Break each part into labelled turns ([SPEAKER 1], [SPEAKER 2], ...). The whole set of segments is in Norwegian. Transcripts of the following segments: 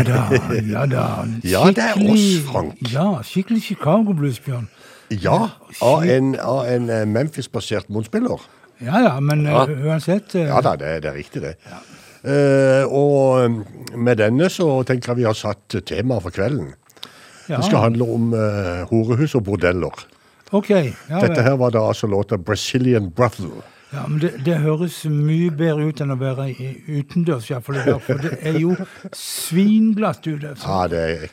[SPEAKER 1] Ja da. Ja, da.
[SPEAKER 2] Ja, det er oss,
[SPEAKER 1] Skikkelig-
[SPEAKER 2] Frank.
[SPEAKER 1] Ja, skikkelig Chicago Blues, Bjørn.
[SPEAKER 2] Ja, av en, av en eh, Memphis-basert motspiller.
[SPEAKER 1] Ja ja, men
[SPEAKER 2] Ja.
[SPEAKER 1] eh, uansett uh,
[SPEAKER 2] Ja da, det, det er riktig det. Eh, og eh, med denne så tenker jeg vi har satt temaet for kvelden.
[SPEAKER 1] ja.
[SPEAKER 2] Det skal handle om uh, horehus og bordeller.
[SPEAKER 1] Ok. Ja,
[SPEAKER 2] Dette her var da altså låta 'Brazilian Brothel'.
[SPEAKER 1] Ja men det, det høres mye bedre ut enn å være i- utendørs, iallfall. For det er jo svinglatt ute. så-
[SPEAKER 2] Ja, det er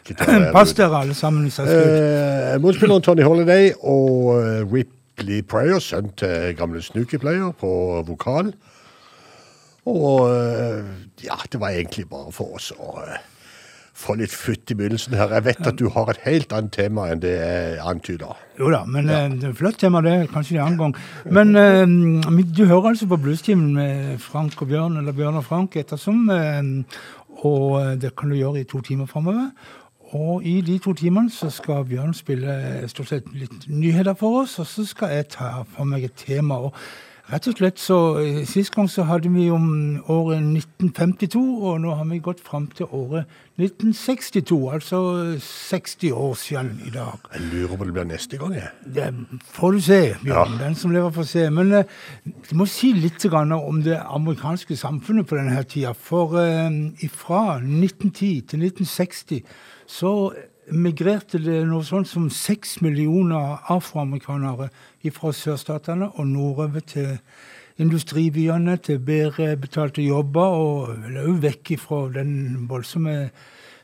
[SPEAKER 2] å
[SPEAKER 1] Pass dere alle sammen.
[SPEAKER 2] Eh, Motspilleren Tony Holiday og eh, Ripley Prayer, sønn til gamle Snooky Player, på vokal. Og eh, ja, det var egentlig bare for oss å eh, få litt futt i begynnelsen her. Jeg vet at du har et helt annet tema enn det jeg antyder.
[SPEAKER 1] Jo da, men ja. det er flott tema, det. Kanskje en annen gang. Men eh, du hører altså på Bluestimen med Frank og Bjørn, eller Bjørn og Frank, ettersom. eh, og det kan du gjøre i to timer framover. Og i de to timene så skal Bjørn spille eh, stort sett litt nyheter for oss, og så skal jeg ta for meg et tema. og Rett og slett så eh, Sist gang så hadde vi om året 1952, og nå har vi gått fram til året 1962. Altså 60 år siden i dag.
[SPEAKER 2] Jeg lurer på det blir neste gang, jeg.
[SPEAKER 1] Det får du se, Bjørn.
[SPEAKER 2] Ja.
[SPEAKER 1] Den som lever, får se. Men eh, du må si litt om det amerikanske samfunnet på denne tida. For eh, fra 1910 til 1960 så migrerte det noe sånt som seks millioner afroamerikanere fra sørstatene og nordover til industribyene, til bedre betalte jobber, og òg vekk fra den voldsomme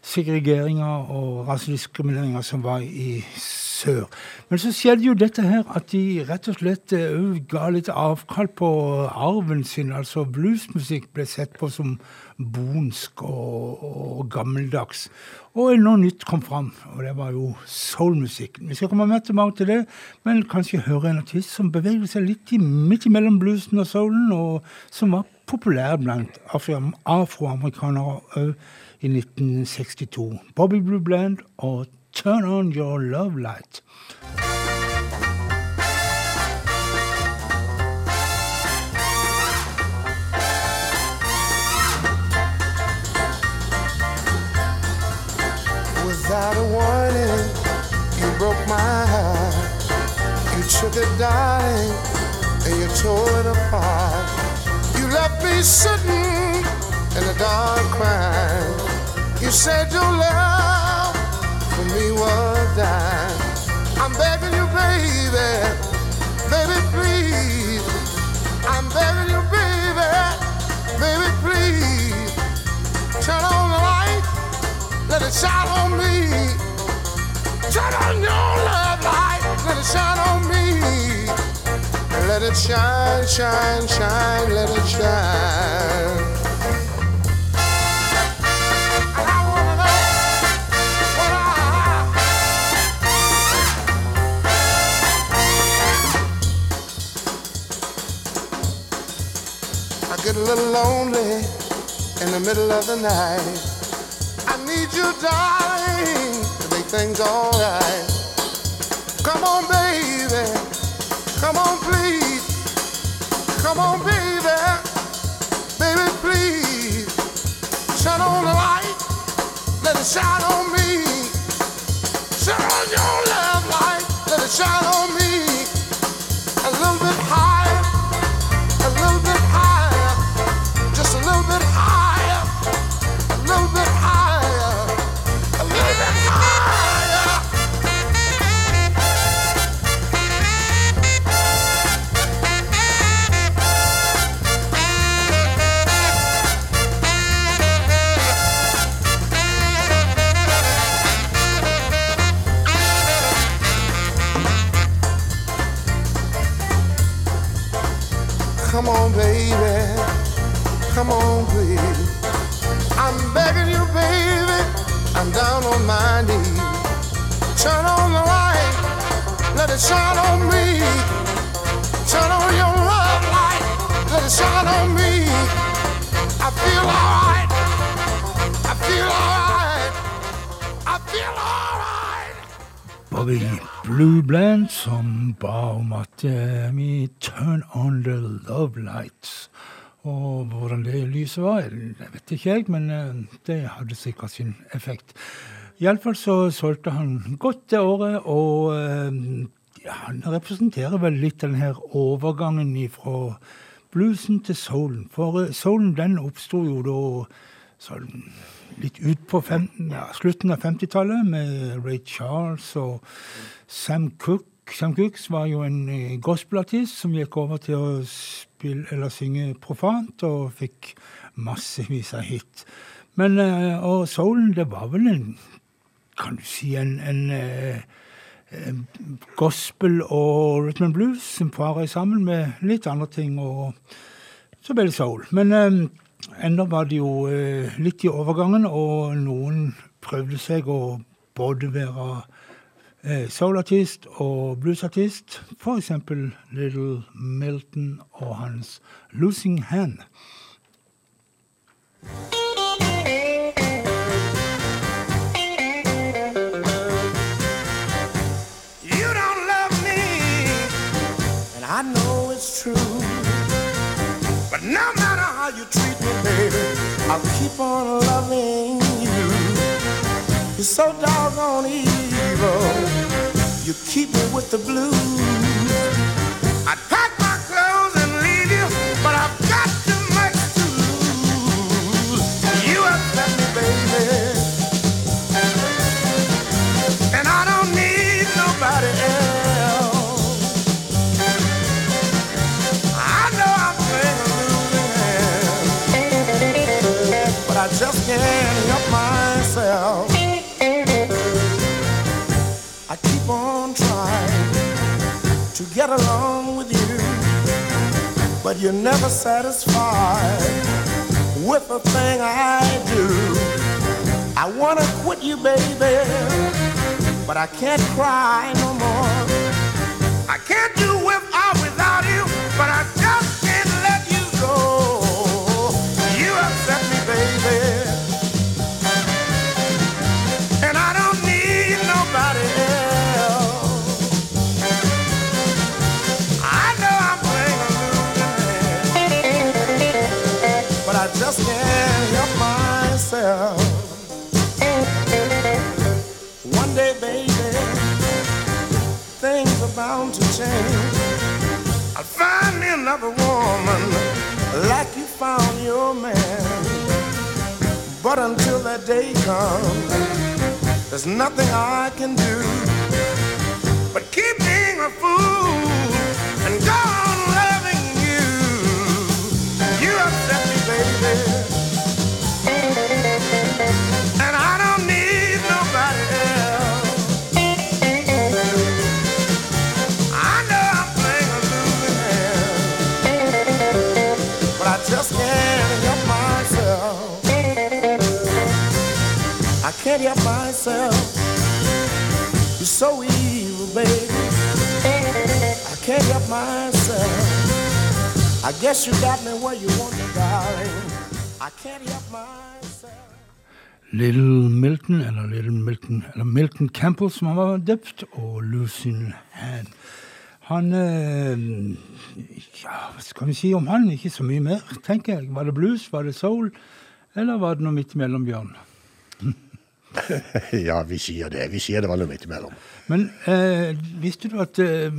[SPEAKER 1] segregeringa og rasediskrimineringa som var i sør. Men så skjedde jo dette her at de rett og slett eh, ga litt avkall på arven sin. Altså bluesmusikk ble sett på som bonsk og, og gammeldags. Og noe nytt kom fram, og det var jo soulmusikken. Vi skal komme mer tilbake til det, men kanskje høre en artist som beveger seg litt i, midt imellom bluesen og soulen, og som var populær blant afro- afroamerikanere òg i 1962. Bobby Blue Bland og Turn On Your Love Light. without a warning. You broke my heart.
[SPEAKER 3] You took it, darling, and you tore it apart. You left me sitting in the dark crying. You said your love for me was dying. I'm begging you, baby, baby, please. I'm begging you, baby, baby, please. Turn on shine on me. Turn on your love light, let it shine on me. Let it shine, shine, shine, let it shine. I get a little lonely in the middle of the night. You, darling, to make things alright. Come on, baby. Come on, please. Come on, baby. Baby, please. Turn on the light. Let it shine on
[SPEAKER 1] hvordan det lyset var, det vet ikke jeg, men eh, det hadde sikkert sin effekt. Iallfall så solgte han godt det året, og eh, ja, han representerer vel litt den her overgangen fra bluesen til soulen. For eh, soulen den oppsto jo da sånn litt ut på fem, ja, slutten av 50-tallet med Ray Charles og Sam Cooke. Sam Cooks var jo en gospelartist som gikk over til å spille, eller synge profant, og fikk massevis av hit. Men, eh, og soulen, det var vel en, kan du si, en, en eh, eh, gospel og rhythm and blues som parer sammen med litt andre ting, og så ble det soul. Men ennå enda var det jo eh, litt i overgangen, og noen prøvde seg å både være eh, soulartist og bluesartist, eksempel Little Milton og hans Losing Hand.
[SPEAKER 3] Keep on loving you. You're so doggone evil. You keep me with the blues. Get along with you, but you're never satisfied with the thing I do. I wanna quit you, baby but I can't cry no more. I can't do just can't help myself. One day, baby, things are bound to change. I'll find me another woman like you found your man. But until that day comes, there's nothing I can do but keep being a fool. I up myself. You're so evil, baby. I can't help myself. I guess you got me where you want me, darling. I can't help myself.
[SPEAKER 1] Little Milton, eller Little Milton, eller Milton Campbell, som han var døpt, og Lucien Hand. Han eh, Ja, hva skal vi si om han? Ikke så mye mer, tenker jeg. Var det blues, var det soul, eller var det noe midt imellom, Bjørn?
[SPEAKER 2] Ja, vi sier det. Vi sier det noe midt imellom.
[SPEAKER 1] Men eh, visste du at eh,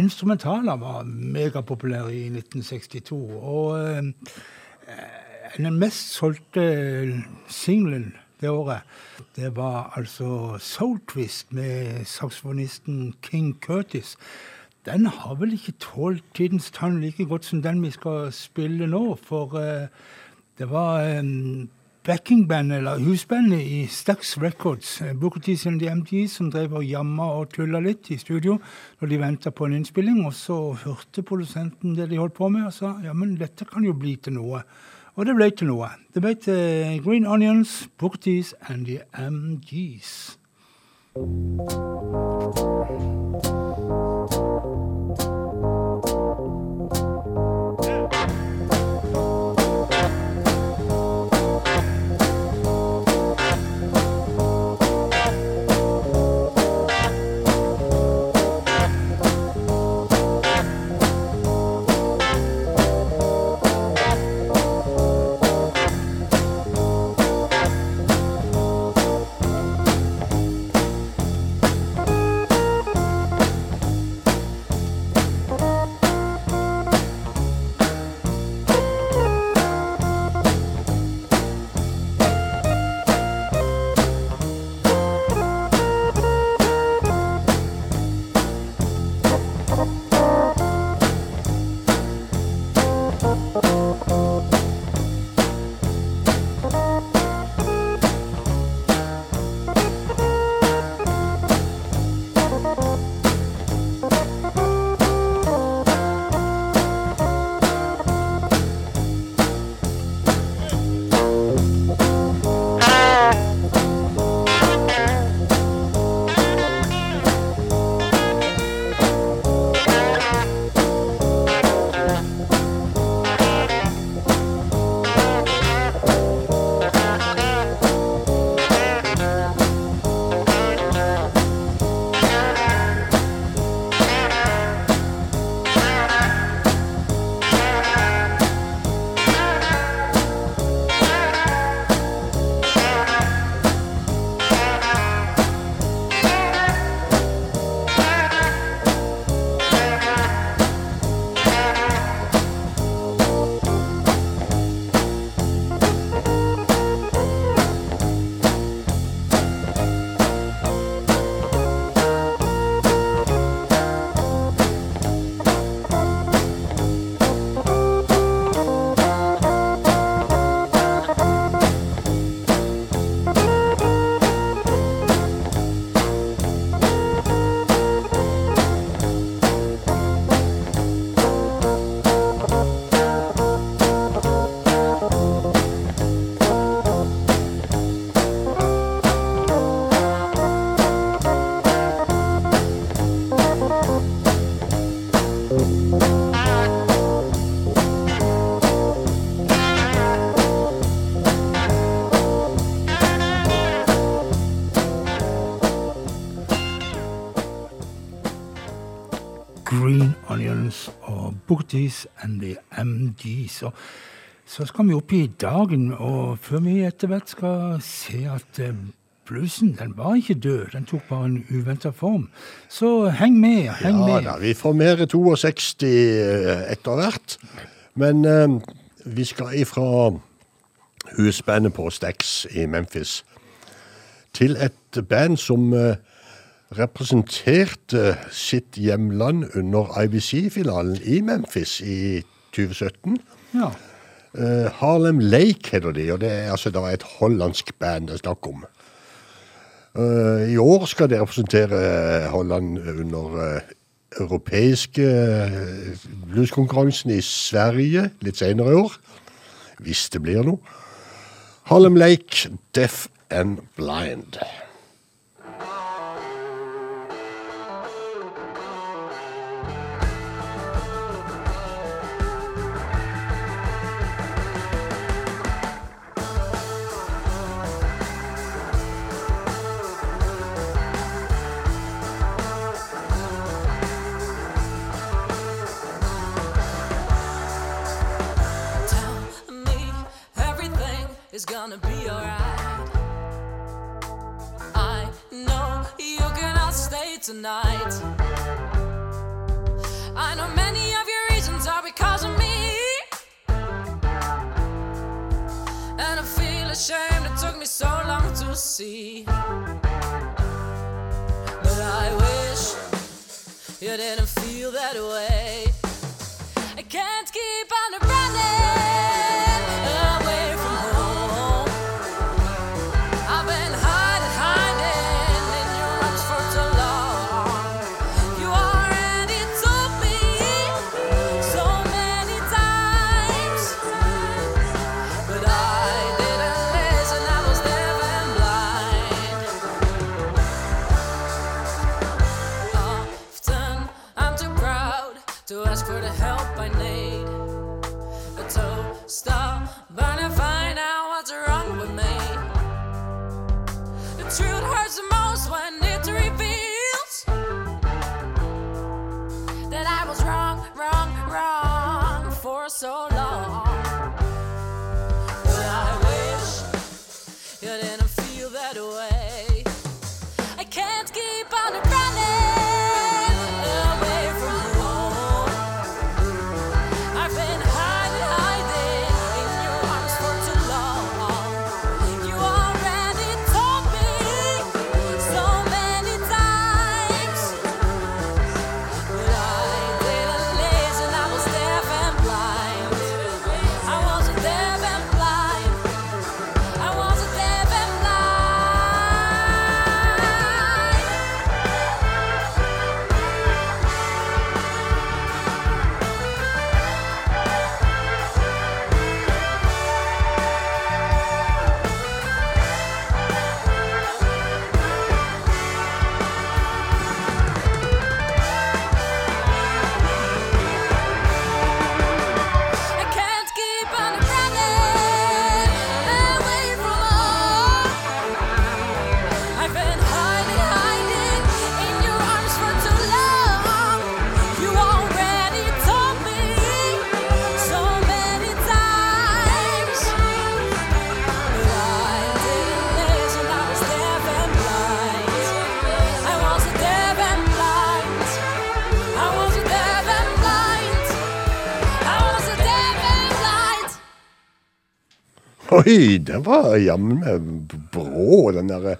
[SPEAKER 1] instrumentaler var megapopulære i 1962? Og eh, den mest solgte singelen det året, det var altså Soul Twist med saksofonisten King Curtis. Den har vel ikke tålt tidens tann like godt som den vi skal spille nå, for eh, det var eh, backingband, eller husbandet i Stax Records, Booker T and the MD, som drev og jamma og tulla litt i studio når de venta på en innspilling. Og så hørte produsenten det de holdt på med, og sa ja, men dette kan jo bli til noe. Og det ble til noe. Det ble til Green Onions, Booker T and the MGs. The MGs. Og så skal vi opp i dagen, og før vi etter hvert skal se at eh, bluesen den var ikke død, den tok bare en uventa form. Så heng med, heng
[SPEAKER 2] Ja
[SPEAKER 1] med.
[SPEAKER 2] da, vi får mer 62 eh, etter hvert. Men eh, Vi skal ifra husbandet på Stax i Memphis til et band som eh, representerte sitt hjemland under IBC-finalen i Memphis i 2017.
[SPEAKER 1] Ja.
[SPEAKER 2] Uh, Harlem Lake heter de, og det er altså da et hollandsk band det er snakk om. Uh, I år skal de representere Holland under uh, europeiske eh, blueskonkurransen i Sverige litt senere i år. Hvis det blir noe. Harlem Lake, Deaf and Blind.
[SPEAKER 4] Is gonna be alright. I know you cannot stay tonight. I know many of your reasons are because of me. And I feel ashamed it took me so long to see. But I wish you didn't feel that way. I can't keep on so long.
[SPEAKER 2] Oi, det var jammen brå, den der eh,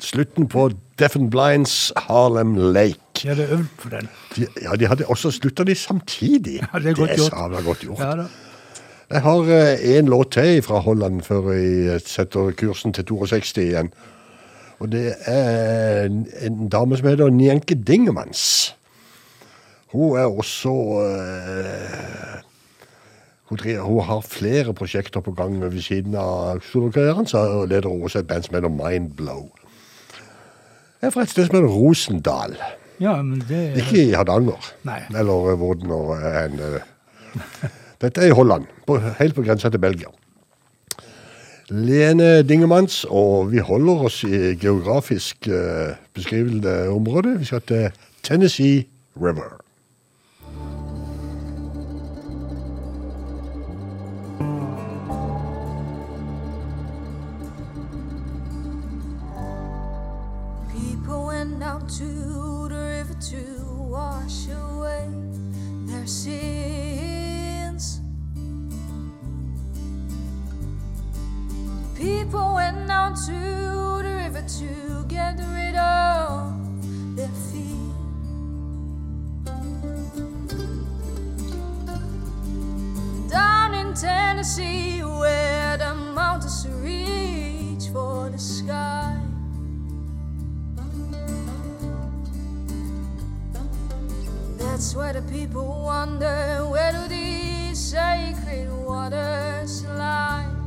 [SPEAKER 2] slutten på Deaf and Blinds Harlem Lake.
[SPEAKER 1] De hadde øvd på den.
[SPEAKER 2] De, ja, de hadde også slutta de samtidig.
[SPEAKER 1] Ja, det er godt gjort.
[SPEAKER 2] sabla godt gjort.
[SPEAKER 1] Ja da.
[SPEAKER 2] Jeg har én låt til fra Holland før jeg setter kursen til 62 igjen. Og det er en, en dame som heter Njenke Dingemans. Hun er også eh, hun, hun har flere prosjekter på gang ved siden av solokarrieren. Så leder hun også et band som heter Mindblow. Jeg er fra et sted som heter Rosendal.
[SPEAKER 1] Ja, men det
[SPEAKER 2] Ikke i Hardanger. Eller hvor den en eh, Dette er i Holland, på, helt på grensa til Belgia. Lene Dingemans, og vi holder oss i geografisk uh, beskrivende område. Vi skal til Tennessee River.
[SPEAKER 4] People went
[SPEAKER 5] down to the river to get rid of their fear. Down in Tennessee, where the mountains reach for the sky. That's where the people wonder where do these sacred waters lie?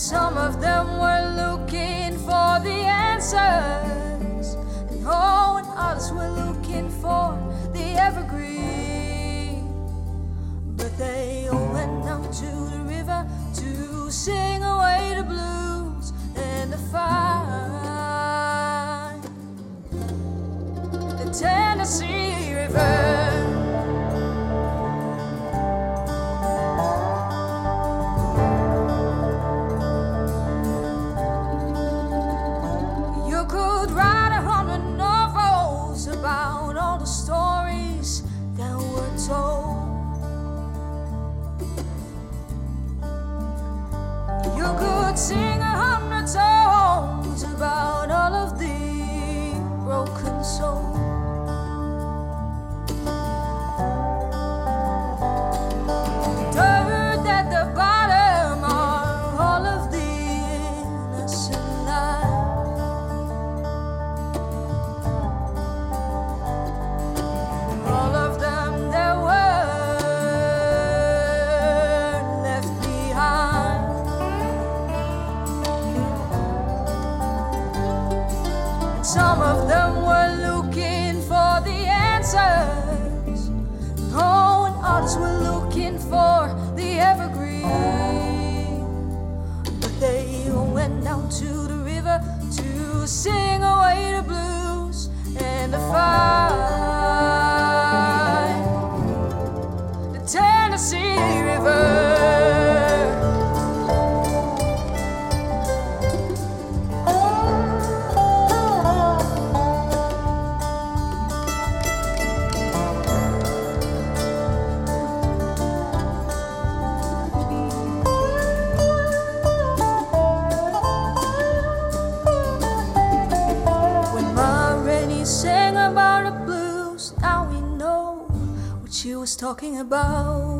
[SPEAKER 5] Some of them were looking for the answers, and oh, and others were looking for the evergreen. But they all went down to the river to sing away the blues and the fire. The Tennessee River. Talking about.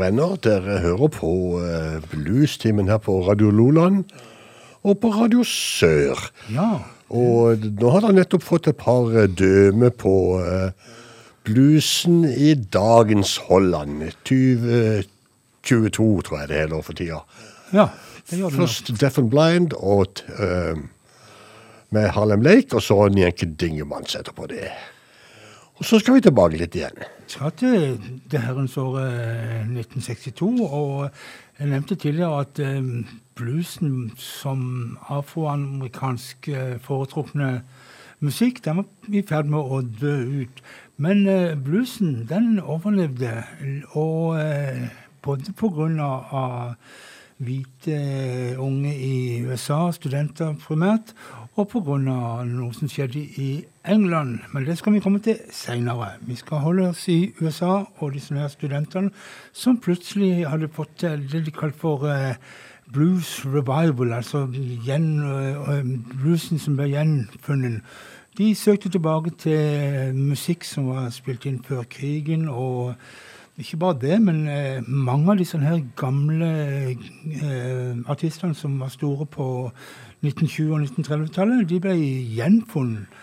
[SPEAKER 2] Venner, dere hører på uh, Bluestimen her på Radio Loland og på Radio Sør.
[SPEAKER 1] Ja.
[SPEAKER 2] Og nå har dere nettopp fått et par eh, døme på uh, bluesen i dagens Holland. 2022, tror jeg det er nå for tida.
[SPEAKER 1] ja det gjør det.
[SPEAKER 2] Først Deaf and Blind og uh, med Harlem Lake, og så Njenke Dingemanns etterpå det. Og så skal vi tilbake litt igjen.
[SPEAKER 1] skal til det herrens året 1962, og jeg nevnte tidligere at eh, bluesen som afroamerikansk eh, foretrukne musikk, den var i ferd med å dø ut. Men eh, bluesen, den overlevde, og eh, både på grunn av hvite eh, unge i USA, studenter primært, og pga. noe som skjedde i England. Men det skal vi komme til seinere. Vi skal holde oss i USA og disse her studentene som plutselig hadde fått det de kalte for eh, blues revival, altså gjen, eh, bluesen som ble gjenfunnet. De søkte tilbake til musikk som var spilt inn før krigen. og ikke bare det, men eh, mange av disse her gamle eh, artistene som var store på 1920- og 1930-tallet, de ble gjenfunnet.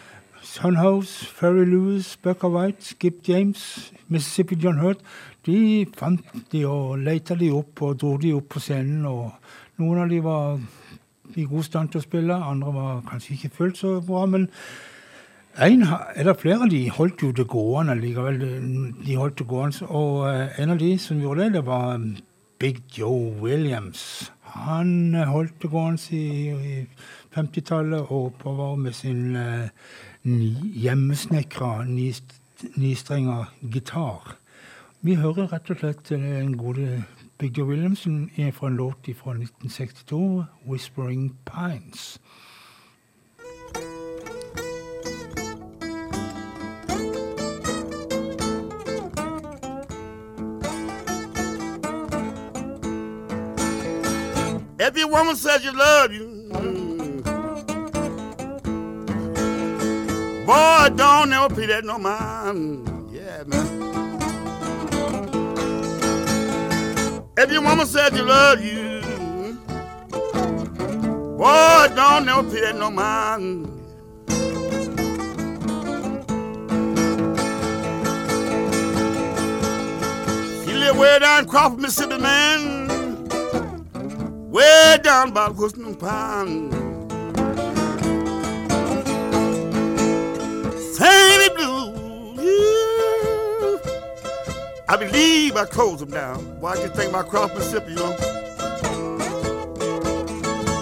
[SPEAKER 1] Sunhouse, Ferry Lewis, Bucker White, Skip James, Mississippi John Hurt. De fant de og leita de opp og dro de opp på scenen. og Noen av de var i god stand til å spille, andre var kanskje ikke fullt så bra. men en, eller flere av de holdt jo det gående likevel. De holdt det gående, Og eh, en av de som gjorde det, det var Big Joe Williams. Han eh, holdt det gående i, i 50-tallet og oppover med sin uh, hjemmesnekra nistrenga gitar. Vi hører rett og slett den gode Big Joe Williamson fra en låt fra 1962, 'Whispering Pines'.
[SPEAKER 6] Every woman says you love you. Hmm. Boy, don't never pay that no mind. Yeah, man. Every woman says you love you. Hmm, boy, don't never pay that no mind. She live way down Crawford, Mississippi, man way down by the Western Pond. Sandy Blue, yeah. I believe I closed them down. Why I can think about Cross Mississippi, you know.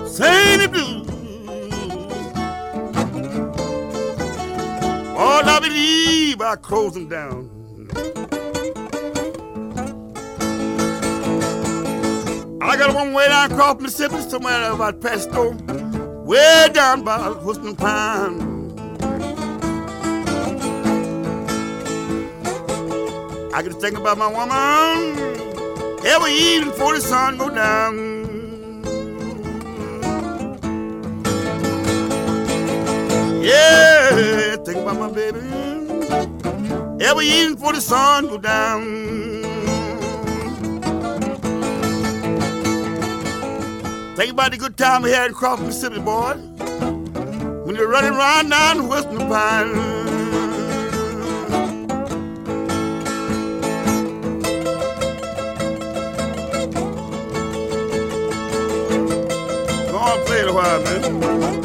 [SPEAKER 6] Sandy Blue. All I believe I closed them down. I got a one way down across Mississippi, somewhere about Pesto, way down by Houston Pine. I can think about my woman every evening before the sun go down. Yeah, think about my baby every evening before the sun go down. Think about the good time we had across Mississippi, boy. When you're running around down Western Pine. Go on, play it a while, man.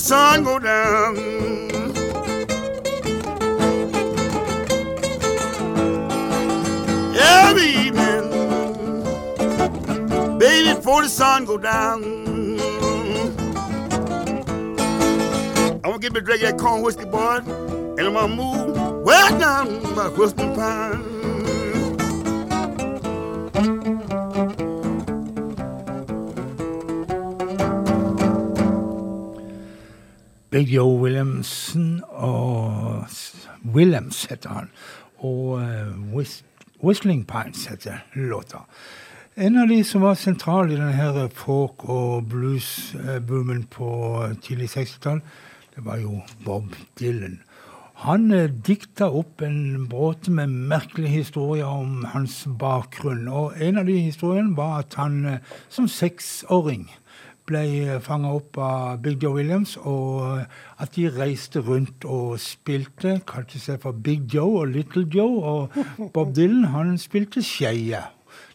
[SPEAKER 6] Sun go down. Every evening, baby, before the sun go down. I'm gonna get me a drink of that corn whiskey, boy, and I'm gonna move way down by Western Pine.
[SPEAKER 1] Big Joe Williamson og Williams heter han. Og uh, Whist Whistling Pines heter låta. En av de som var sentral i denne folk- og blues-boomen på tidlig 60-tall, det var jo Bob Dylan. Han eh, dikta opp en bråte med merkelige historier om hans bakgrunn. Og en av de historiene var at han eh, som seksåring ble fanga opp av Big Joe Williams, og at de reiste rundt og spilte. Kalte seg for Big Joe og Little Joe. Og Bob Dylan han spilte skeie.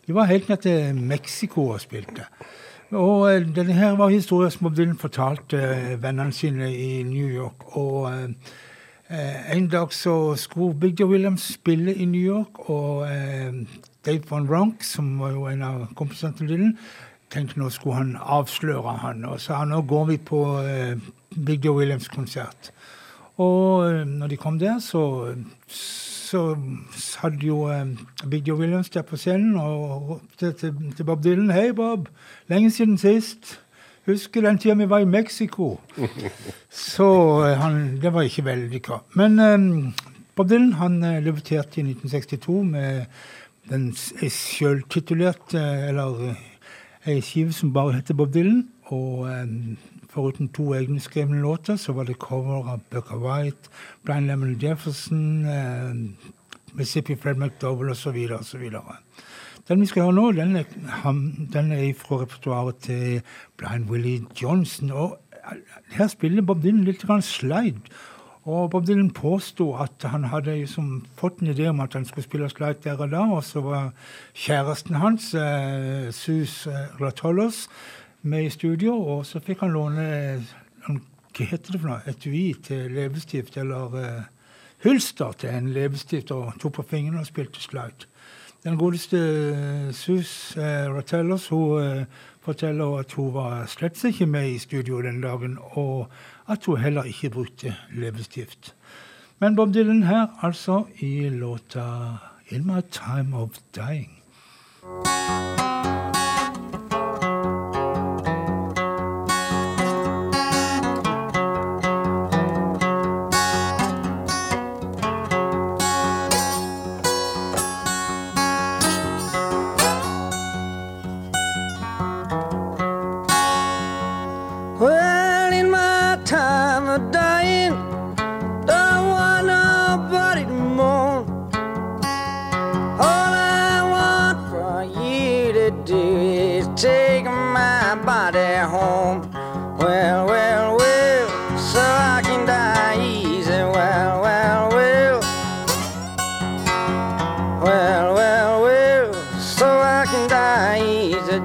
[SPEAKER 1] De var helt ned til Mexico og spilte. Og eh, denne her var historien som Bob Dylan fortalte vennene sine i New York. Og Eh, en dag så skulle Big Joe Williams spille i New York, og eh, Dave Von Ronk, som var jo en av kompisene til Dylan, tenkte nå skulle han avsløre han, og sa nå går vi på eh, Big Joe Williams-konsert. Og eh, når de kom der, så, så hadde jo eh, Big Joe Williams der på scenen og ropte til, til Bob Dylan Hei, Bob. Lenge siden sist. Husker den tida vi var i Mexico. Så eh, han, det var ikke vellykka. Men eh, Bob Dylan han eh, debuterte i 1962 med den s- ei sjøltitulert eh, Eller ei skive som bare heter Bob Dylan. Og um, foruten to egne skrevne låter, så var det cover av Bucka White, Blind Lemon Jefferson, eh, Mississippi Fred McDowell osv. osv. Den vi skal høre nå, den er, ham- den er fra repertoaret til Blind Willie Johnson. Og eh, her spiller Bob Dylan litt grann slide. Og Bob Dylan påsto at han hadde liksom fått en idé om at han skulle spille slide der og da, og så var kjæresten hans, eh, Sus eh, Ratolos, med i studio, og så fikk han låne eh, hva heter det for noe, etui til leppestift, eller eh, hylster til en leppestift, og tok på fingrene og spilte slide. Den godeste eh, Sus eh, Ratellos hun eh, forteller at hun var slett ikke med i studio den dagen, og at hun heller ikke brukte leppestift. Men Bob Dylan her, altså, i låta 'In My Time of Dying'.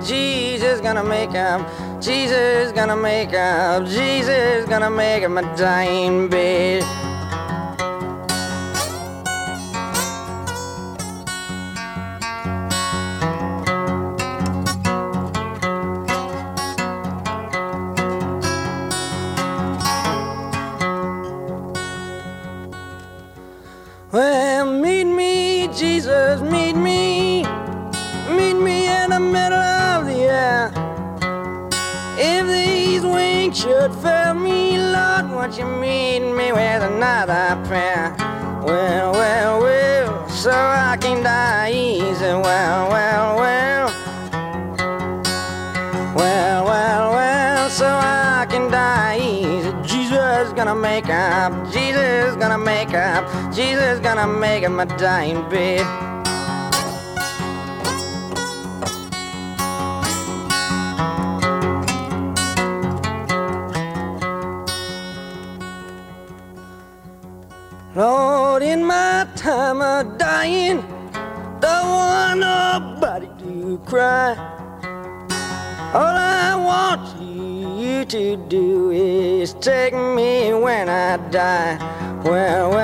[SPEAKER 7] Jesus gonna make up. Jesus gonna make up. Jesus gonna make up my dying bed. Make up my dying bed. Lord, in my time of dying, don't want nobody to cry. All I want you to do is take me when I die. Well, well,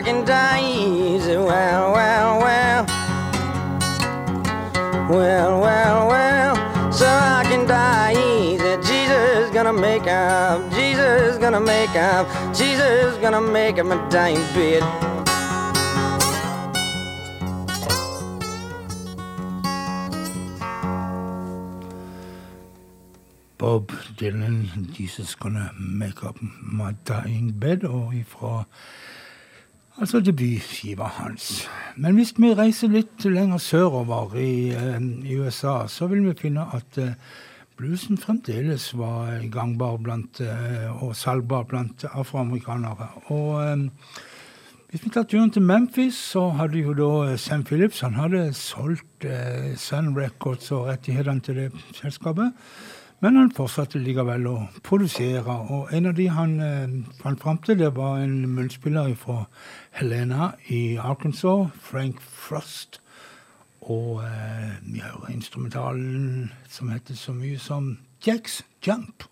[SPEAKER 7] can die easy. Well, well, well. Well, well, well, so I can die easy. Jesus gonna make up, Jesus gonna make up, Jesus gonna make up my dying bed.
[SPEAKER 1] Bob Dylan, 'Jesus Gonna Make Up My Dying Bed', og ifra altså debutskiva hans. Men hvis vi reiser litt lenger sørover i, eh, i USA, så vil vi finne at eh, bluesen fremdeles var gangbar blant, eh, og salgbar blant afroamerikanere. Og hvis vi tar turen til Memphis, så hadde jo da Sam Phillips han hadde solgt eh, Sun Records og rettighetene til det selskapet. Men han fortsatte likevel å produsere, og en av de han eh, fant fram til, det var en munnspiller fra Helena i Arkansas, Frank Frost. Og eh, vi hører instrumentalen som heter så mye som Jacks Jump.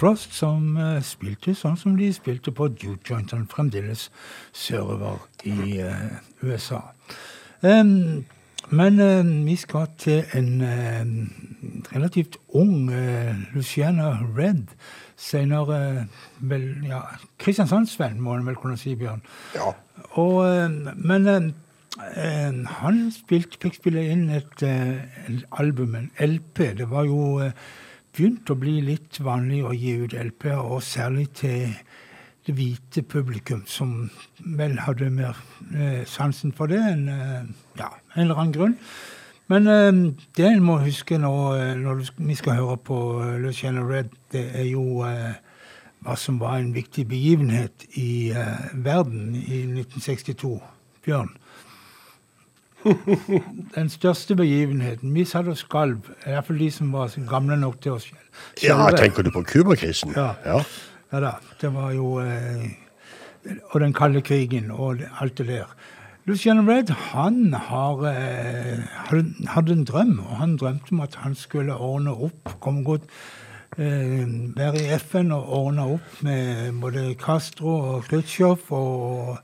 [SPEAKER 1] Frost som eh, spilte sånn som de spilte på Duke Jointene fremdeles sørover i eh, USA. Um, men eh, vi skal til en eh, relativt ung eh, Luciana Red. Senere vel, ja, Kristiansandsvenn, må en vel kunne si, Bjørn.
[SPEAKER 2] Ja.
[SPEAKER 1] Og, eh, men eh, eh, han spilte, fikk spille inn et, eh, album, en LP. Det var jo eh, begynt å bli litt vanlig å gi ut LP-er, og særlig til det hvite publikum, som vel hadde mer eh, sansen for det enn eh, ja, en eller annen grunn. Men eh, det en må huske nå eh, når vi skal høre på eh, Luciana Red, det er jo eh, hva som var en viktig begivenhet i verden i 1962. Bjørn? Den største begivenheten. Vi satt og skalv. Iallfall de som var gamle nok til å selv.
[SPEAKER 2] ja, tenker du på Cuba-krisen?
[SPEAKER 1] Ja.
[SPEAKER 2] ja.
[SPEAKER 1] Ja da. Det var jo eh, Og den kalde krigen og alt det der. Lucian Red han har, eh, hadde en drøm, og han drømte om at han skulle ordne opp. komme godt eh, være i FN og ordne opp med både Castro og Khrusjtsjov. Og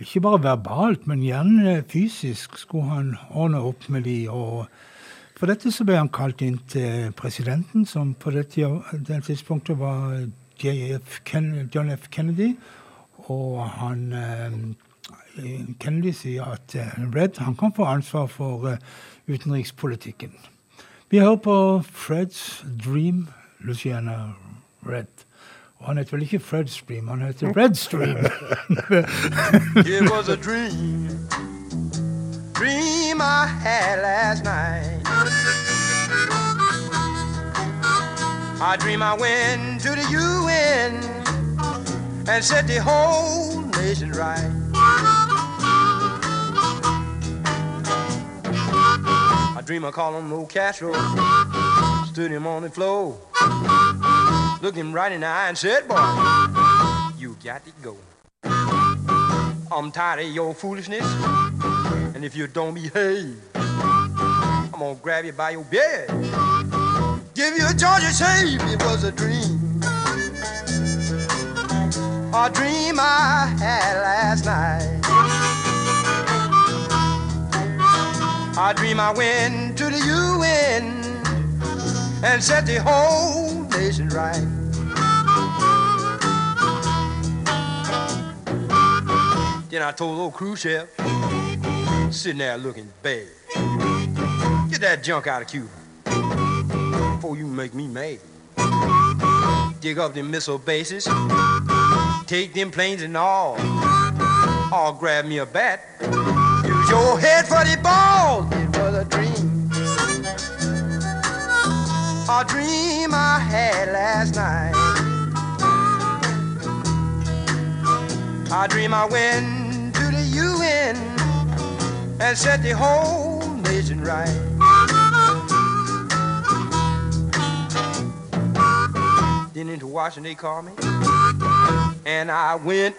[SPEAKER 1] ikke bare verbalt, men gjerne fysisk skulle han ordne opp med de. og for dette så ble han kalt inn til presidenten, som på det, tidspunktet var JF Ken, John F. Kennedy. Og han eh, Kennedy sier at eh, Red han kan få ansvar for eh, utenrikspolitikken. Vi hører på Freds Dream, Luciana Red. Han heter vel ikke Fred's Dream, han heter Red's Dream.
[SPEAKER 8] It was a dream, dream I had last night. I dream I went to the UN and set the whole nation right. I dream I called on old Castro, stood him on the floor, looked him right in the eye and said, "Boy, you got to go." I'm tired of your foolishness. And if you don't behave, I'm gonna grab you by your beard. Give you a Georgia shave. It was a dream. A dream I had last night. I dream I went to the UN and set the whole nation right. Then I told old Khrushchev, sitting there looking bad, get that junk out of Cuba before you make me mad. Dig up them missile bases, take them planes and all, or grab me a bat, use your head for the ball. Dream I had last night. I dream I went to the UN and set the whole nation right. Then into Washington they called me, and I went.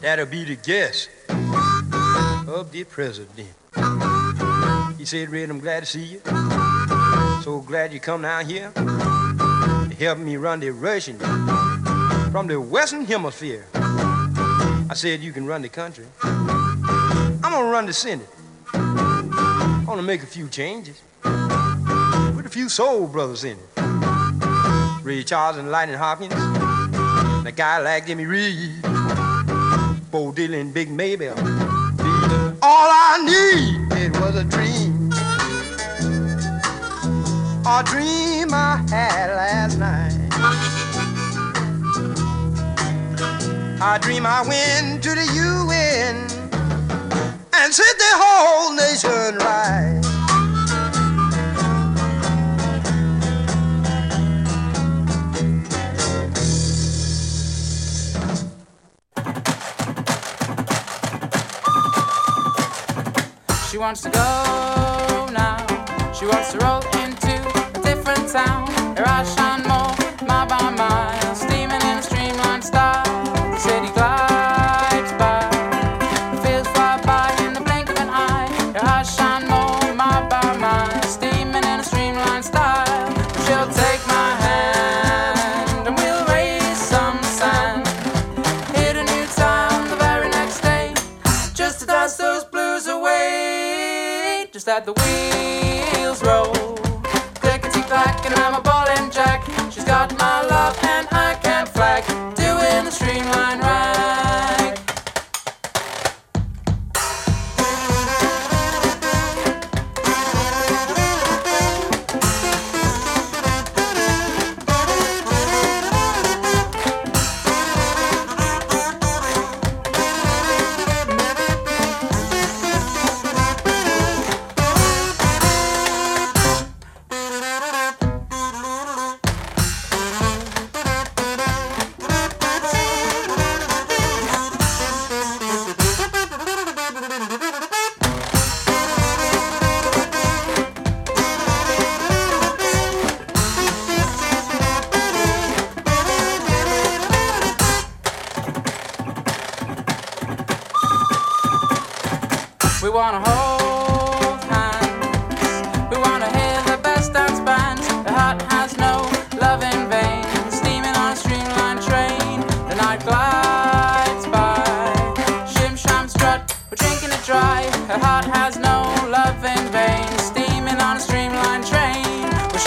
[SPEAKER 8] That'll be the guest of the president. He said, Red, I'm glad to see you. So glad you come down here to help me run the Russian from the Western Hemisphere. I said you can run the country. I'm gonna run the Senate. I'm gonna make a few changes. Put a few soul brothers in it. Ray Charles and Lightning Hopkins. And a guy like Jimmy Reed. Bo Dylan, Big Maybell. All I need, it was a dream. A dream I had last night. I dream I went to the UN and set the whole nation right.
[SPEAKER 9] She wants to go now. She wants to roll town, there are Sean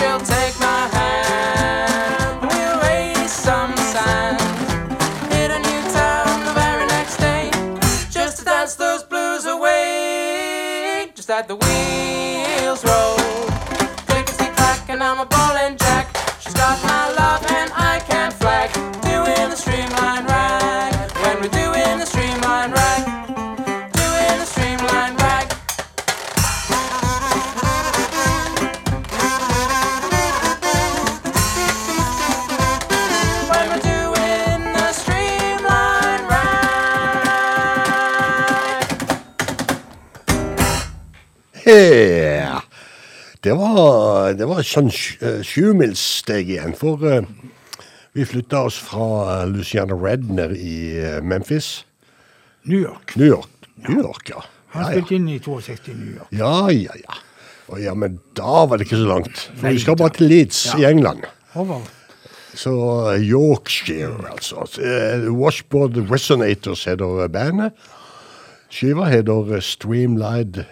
[SPEAKER 9] train.
[SPEAKER 2] Sånn eh, sjumilssteg igjen, for eh, vi flytta oss fra eh, Luciana Redner i Memphis.
[SPEAKER 1] New York.
[SPEAKER 2] New York. New York, ja.
[SPEAKER 1] Han spilte inn i 62 New York.
[SPEAKER 2] ja, ja, ja. Og ja, men da var det ikke så langt. For vi skal bare til Leeds i England.
[SPEAKER 1] Over.
[SPEAKER 2] Så Yorkshire, altså. Washboard Resonators heter bandet. Skiva heter Streamlined,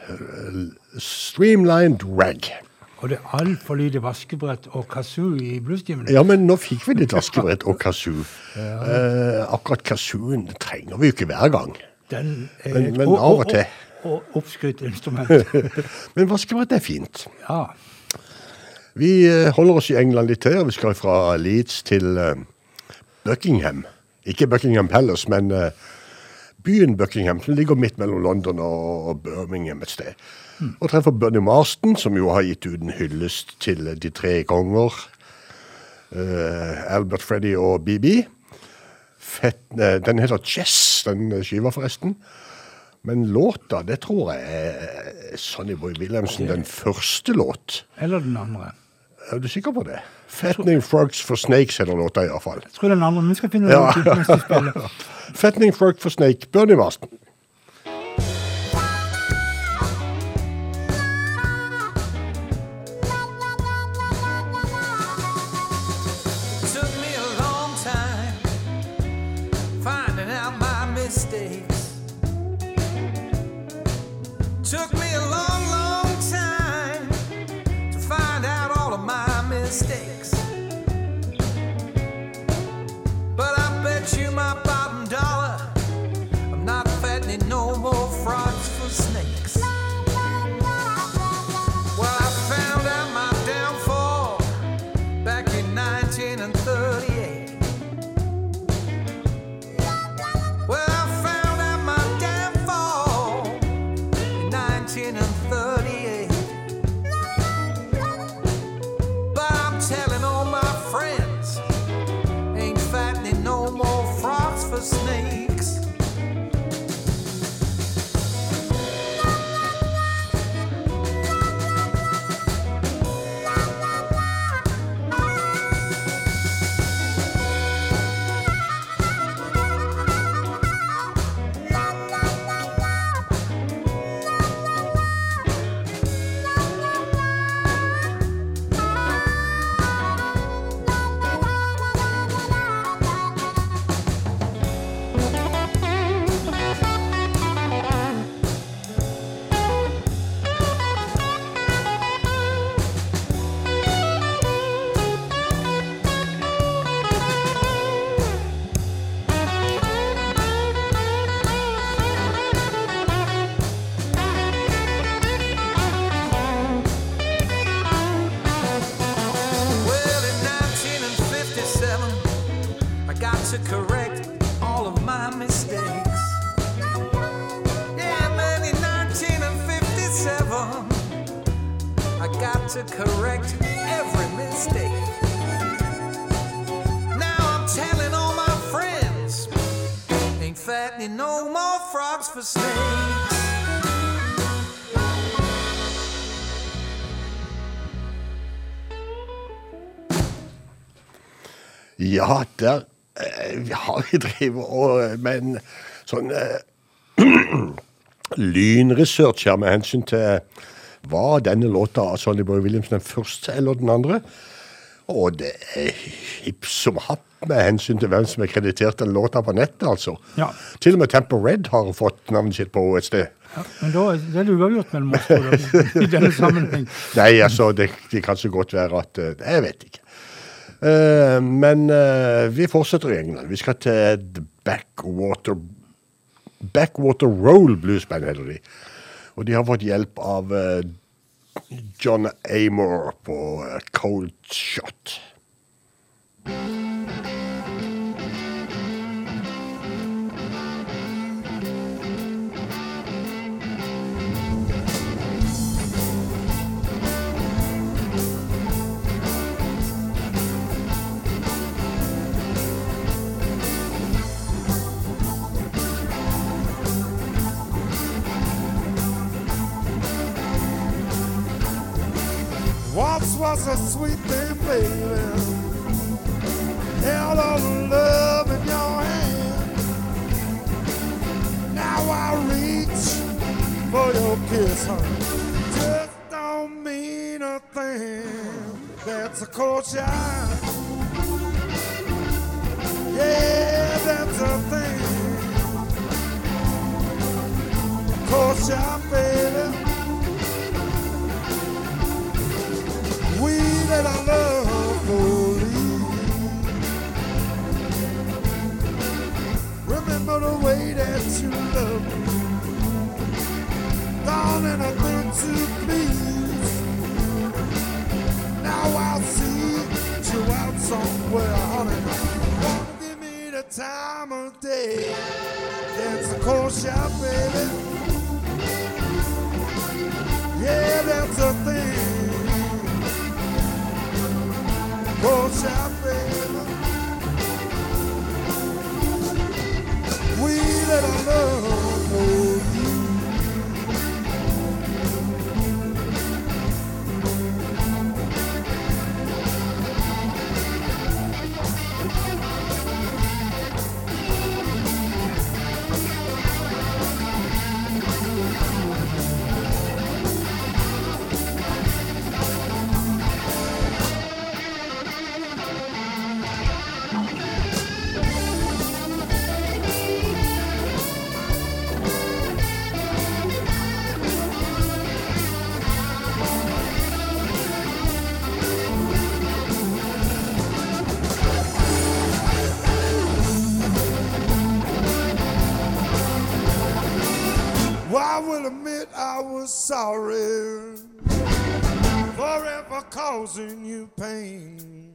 [SPEAKER 2] Streamlined Rag.
[SPEAKER 1] Og det er altfor lite vaskebrett og kazoo i bluestimene.
[SPEAKER 2] Ja, men nå fikk vi litt vaskebrett og kazoo. Eh, akkurat kazooen trenger vi jo ikke hver gang.
[SPEAKER 1] Den
[SPEAKER 2] Men- men av og til.
[SPEAKER 1] Og oppskrytt instrument.
[SPEAKER 2] Men vaskebrett er fint.
[SPEAKER 1] Ja.
[SPEAKER 2] Vi eh, holder oss i England litt til. og Vi skal fra Leeds til eh, Buckingham. Ikke Buckingham Palace, men eh, byen Buckingham, som ligger midt mellom London og, og Birmingham et sted. Og treffer Bernie Marston, som jo har gitt ut en hyllest til de tre konger. Uh, Albert, Freddy og BB. Fett, uh, den heter Chess, den skiva forresten. Men låta, det tror jeg er Sonny Boy Williamson, den første låt.
[SPEAKER 1] Eller den andre.
[SPEAKER 2] Er du sikker på det? Fattening Frogs for Snakes heter låta iallfall.
[SPEAKER 1] Jeg tror den andre, men vi skal finne
[SPEAKER 2] Ja.
[SPEAKER 1] ut.
[SPEAKER 2] Fattening Frog for Snake, Bernie Marston. Ja, der eh, har vi drevet og eh, med en sånn eh, lynresearch her med hensyn til var denne låta av Sonny Boy Williams den første eller den andre. Og det er hipp som happ med hensyn til hvem som er kreditert den låta på nettet, altså.
[SPEAKER 1] Ja.
[SPEAKER 2] Til og med Tempo Red har fått navnet sitt på et sted.
[SPEAKER 1] Ja, men da det er det uavgjort mellom oss i denne sammenheng.
[SPEAKER 2] Nei, altså, det, det kan så godt være at Jeg vet ikke. Eh, men uh, vi fortsetter i England. Vi skal til The Backwater Backwater Roll Blues Band, heter de. Og de har fått hjelp av uh, John Amor på Cold Shot.
[SPEAKER 3] Once was a sweet thing, baby. Held the love in your hand. Now I reach for your kiss, honey. Just don't mean a thing. That's a cold shot. Yeah, that's a thing. Cold shot, baby. We let our love. Remember the way that you love me. I meant to please. Now I see you out somewhere, honey. Won't give me the time of day. That's a cold shot, baby. Yeah, that's a thing. We let our love was sorry for ever causing you pain.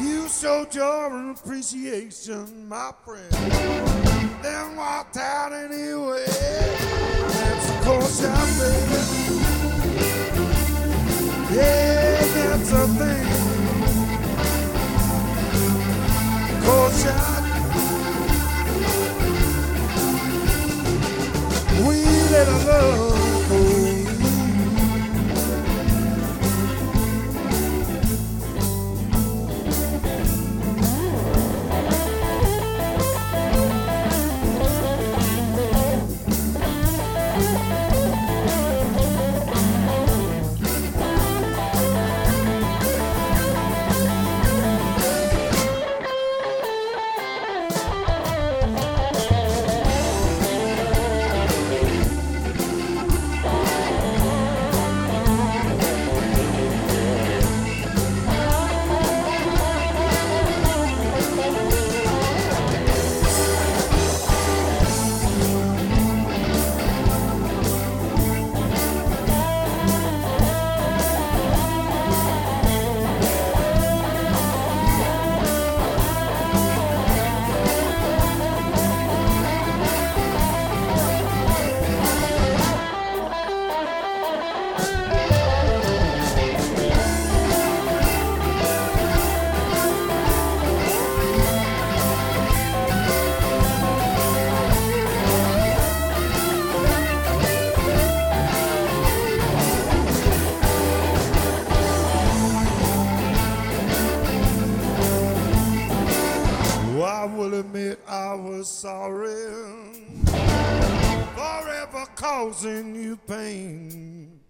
[SPEAKER 3] You showed your appreciation, my friend. Then walked out anyway. That's of course I baby. Yeah, that's a thing. Course shot. little girl. Causing you pain.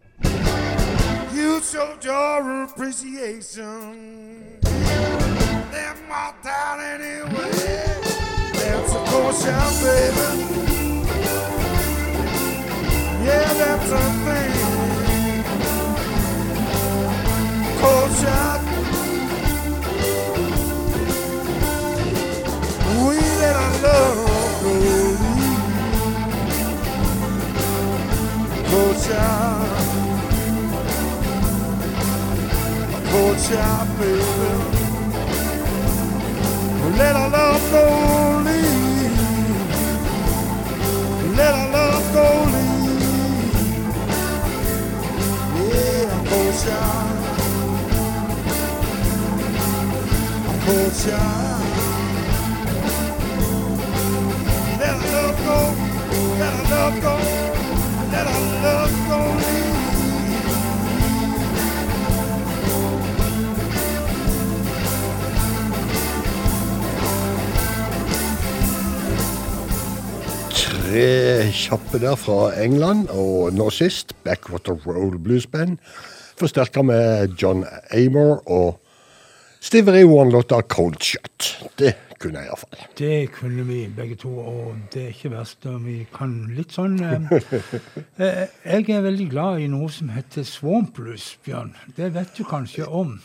[SPEAKER 3] You showed your appreciation. Then walked out anyway. That's a caution, baby. Yeah, that's a thing. Caution. We let our love go Caution. Caution, baby. Let our love go leave. Let our love go leave. Yeah, caution. Caution. Let our love go. Let our love go. Let our love go.
[SPEAKER 2] Tre kjappe der fra England, og nå sist Backwater Roll Blues Band. Forsterka med John Amor og Stevie Ray One-låta Cold Shot. Det kunne jeg iallfall.
[SPEAKER 1] Det kunne vi begge to, og det er ikke verst. om Vi kan litt sånn eh, eh, Jeg er veldig glad i noe som heter swampblues, Bjørn. Det vet du kanskje om.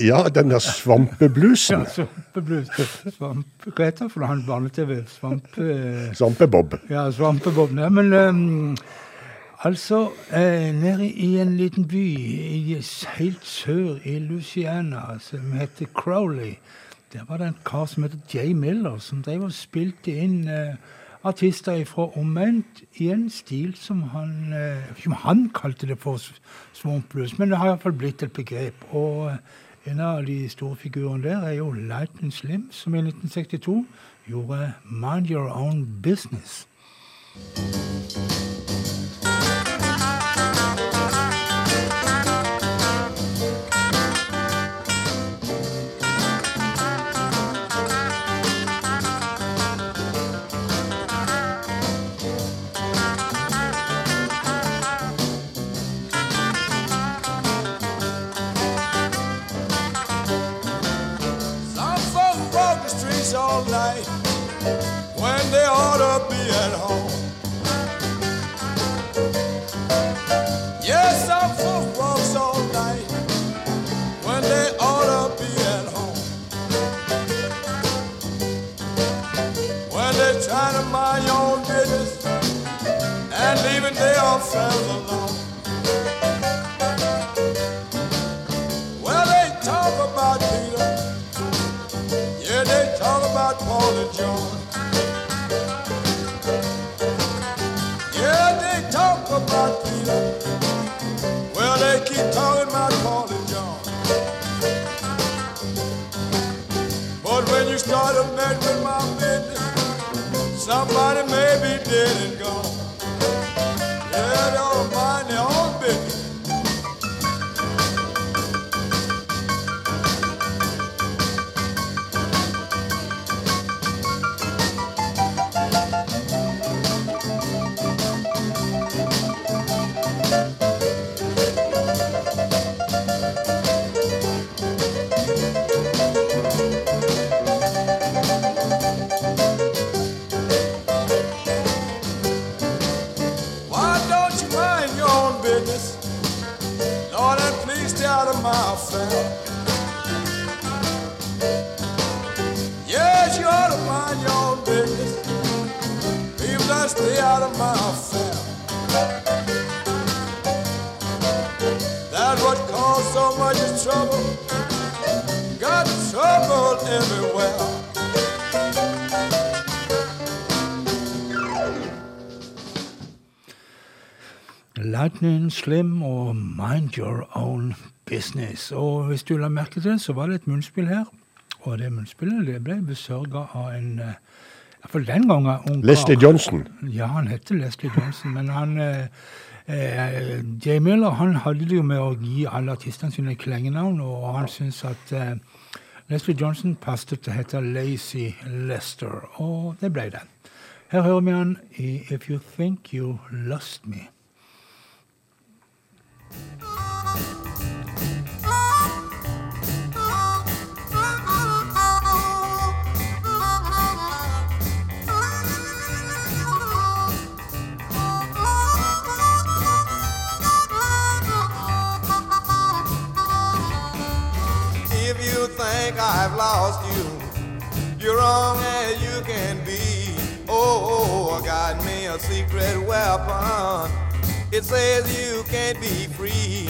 [SPEAKER 2] Ja, den der svampebluesen.
[SPEAKER 1] Ja, Svampeblues. Svamp, hva heter det for? Han barne-TV? Svampe...
[SPEAKER 2] Svampebob.
[SPEAKER 1] Ja, Svampebob. Nei, men um, altså eh, Nede i en liten by i, helt sør i Louisiana som heter Crowley, der var det en kar som heter Jay Miller, som drev og spilte inn eh, artister fra omvendt i en stil som han eh, ikke han kalte det for swamp blues, men det har iallfall blitt et begrep. Og eh, en av de store figurene der er jo Lightning Slim, som i 1962 gjorde Mind Your Own Business.
[SPEAKER 3] Well, they talk about Peter. Yeah, they talk about Paul and John. Yeah, they talk about Peter. Well, they keep talking about Paul and John. But when you start mess with my business, somebody may be dead and gone.
[SPEAKER 1] Lightning Slim og Mind Your Own Business. Og hvis du la merke til det, så var det et munnspill her. Og det munnspillet det ble besørga av en eh, Iallfall den gangen ung.
[SPEAKER 2] Leslie Johnson.
[SPEAKER 1] Ja, han heter Leslie Johnson, men han eh, eh, Jay Miller han hadde det jo med å gi alle artistene sine klengenavn, og han syntes at eh, Leslie Johnson passet til å hete Lazy Lester, og det ble det. Her hører vi han i If You Think You Lost Me.
[SPEAKER 10] Think I've lost you, you're wrong as you can be. Oh, I got me a secret weapon. It says you can't be free.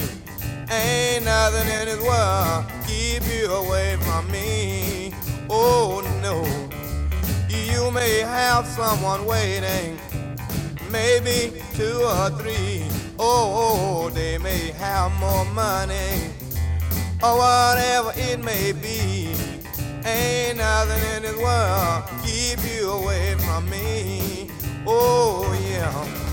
[SPEAKER 10] Ain't nothing in this world keep you away from me. Oh no, you may have someone waiting, maybe two or three. Oh, they may have more money or whatever it may be. Ain't nothing in this world keep you away from me. Oh yeah.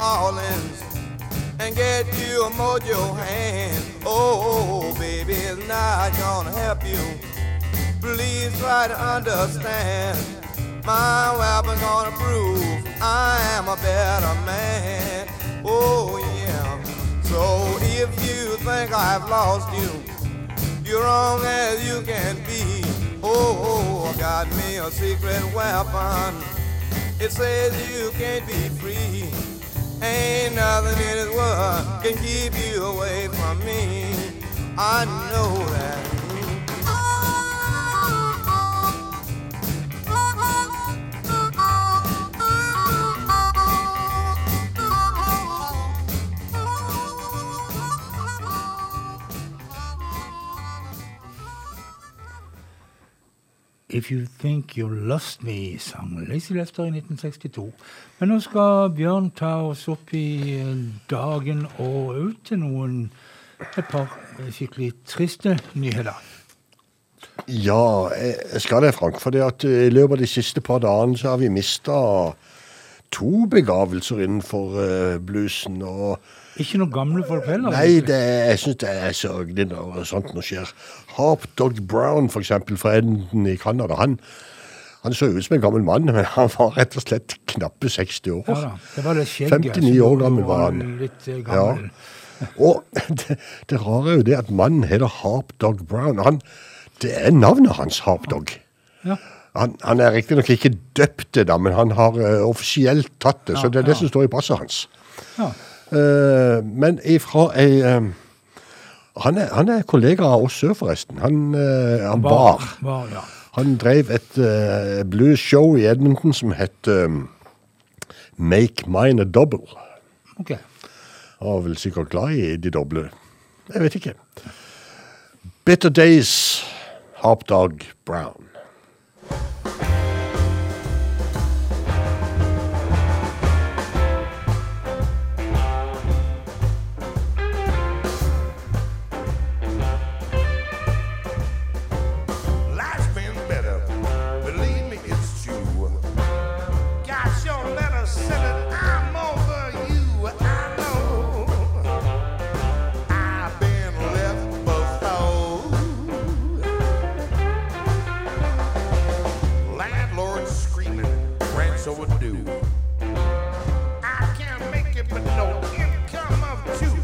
[SPEAKER 10] Orleans and get you a mojo hand. Oh, baby, it's not gonna help you. Please try to understand. My weapon gonna prove I am a better man. Oh, yeah. So if you think I've lost you, you're wrong as you can be. Oh, I got me a secret weapon. It says you can't be free. Ain't nothing in this world can keep you away from me. I know that.
[SPEAKER 1] If You Think You Lost Me, sang Lazy Lester i 1962. Men nå skal Bjørn ta oss opp i eh, dagen og ut til noen et par eh, skikkelig triste nyheter.
[SPEAKER 2] Ja, jeg skal det, Frank. For i løpet av de siste par dagene så har vi mista to begavelser innenfor eh, bluesen. og
[SPEAKER 1] Ikke noen gamle folk heller?
[SPEAKER 2] Nei, det, jeg syns det er sørgelig når sånt noe skjer. Harp Dog Brown, eksempel, fra Enden i Canada, han, han så ut som en gammel mann, men han var rett og slett knappe 60 år.
[SPEAKER 1] Ja det var det skjegget.
[SPEAKER 2] 59 år gammel var han.
[SPEAKER 1] Litt gammel. Ja.
[SPEAKER 2] Og det, det rare er jo det at mannen heter Harp Dog Brown. Han, det er navnet hans, Harp Dog.
[SPEAKER 1] Ja.
[SPEAKER 2] Han, han er riktignok ikke døpt det, da, men han har uh, offisielt tatt det. så det er det
[SPEAKER 1] ja.
[SPEAKER 2] som står i passet hans.
[SPEAKER 1] Ja.
[SPEAKER 2] Uh, men ifra ei eh, han, er, han er kollega av oss sør, forresten. Han, uh, han var.
[SPEAKER 1] bar ja.
[SPEAKER 2] Han drev et uh, blues-show i Edmonton som het um, Make Mine a Double.
[SPEAKER 1] Ok.
[SPEAKER 2] Han var vel sikkert glad i de doble. Jeg vet ikke. Bitter Days, Harp Dog Brown.
[SPEAKER 3] I can't make it, but no
[SPEAKER 2] income of two.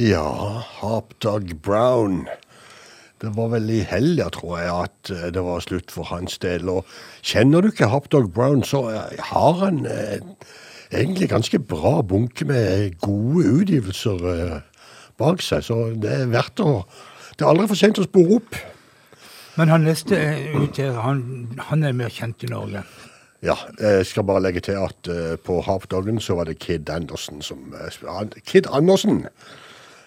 [SPEAKER 11] Ja, Hapdog Brown. Det var vel i helga, tror jeg, at eh, det var slutt for hans del. Og kjenner du ikke Hapdog Brown, så eh, har han eh, egentlig ganske bra bunke med gode utgivelser eh, bak seg. Så det er verdt å Det er aldri for sent å spore opp.
[SPEAKER 1] Men han neste er her, han, han er mer kjent i Norge.
[SPEAKER 11] Ja, jeg skal bare legge til at uh, på Hapdoggen så var det Kid Andersen som uh, Kid Andersen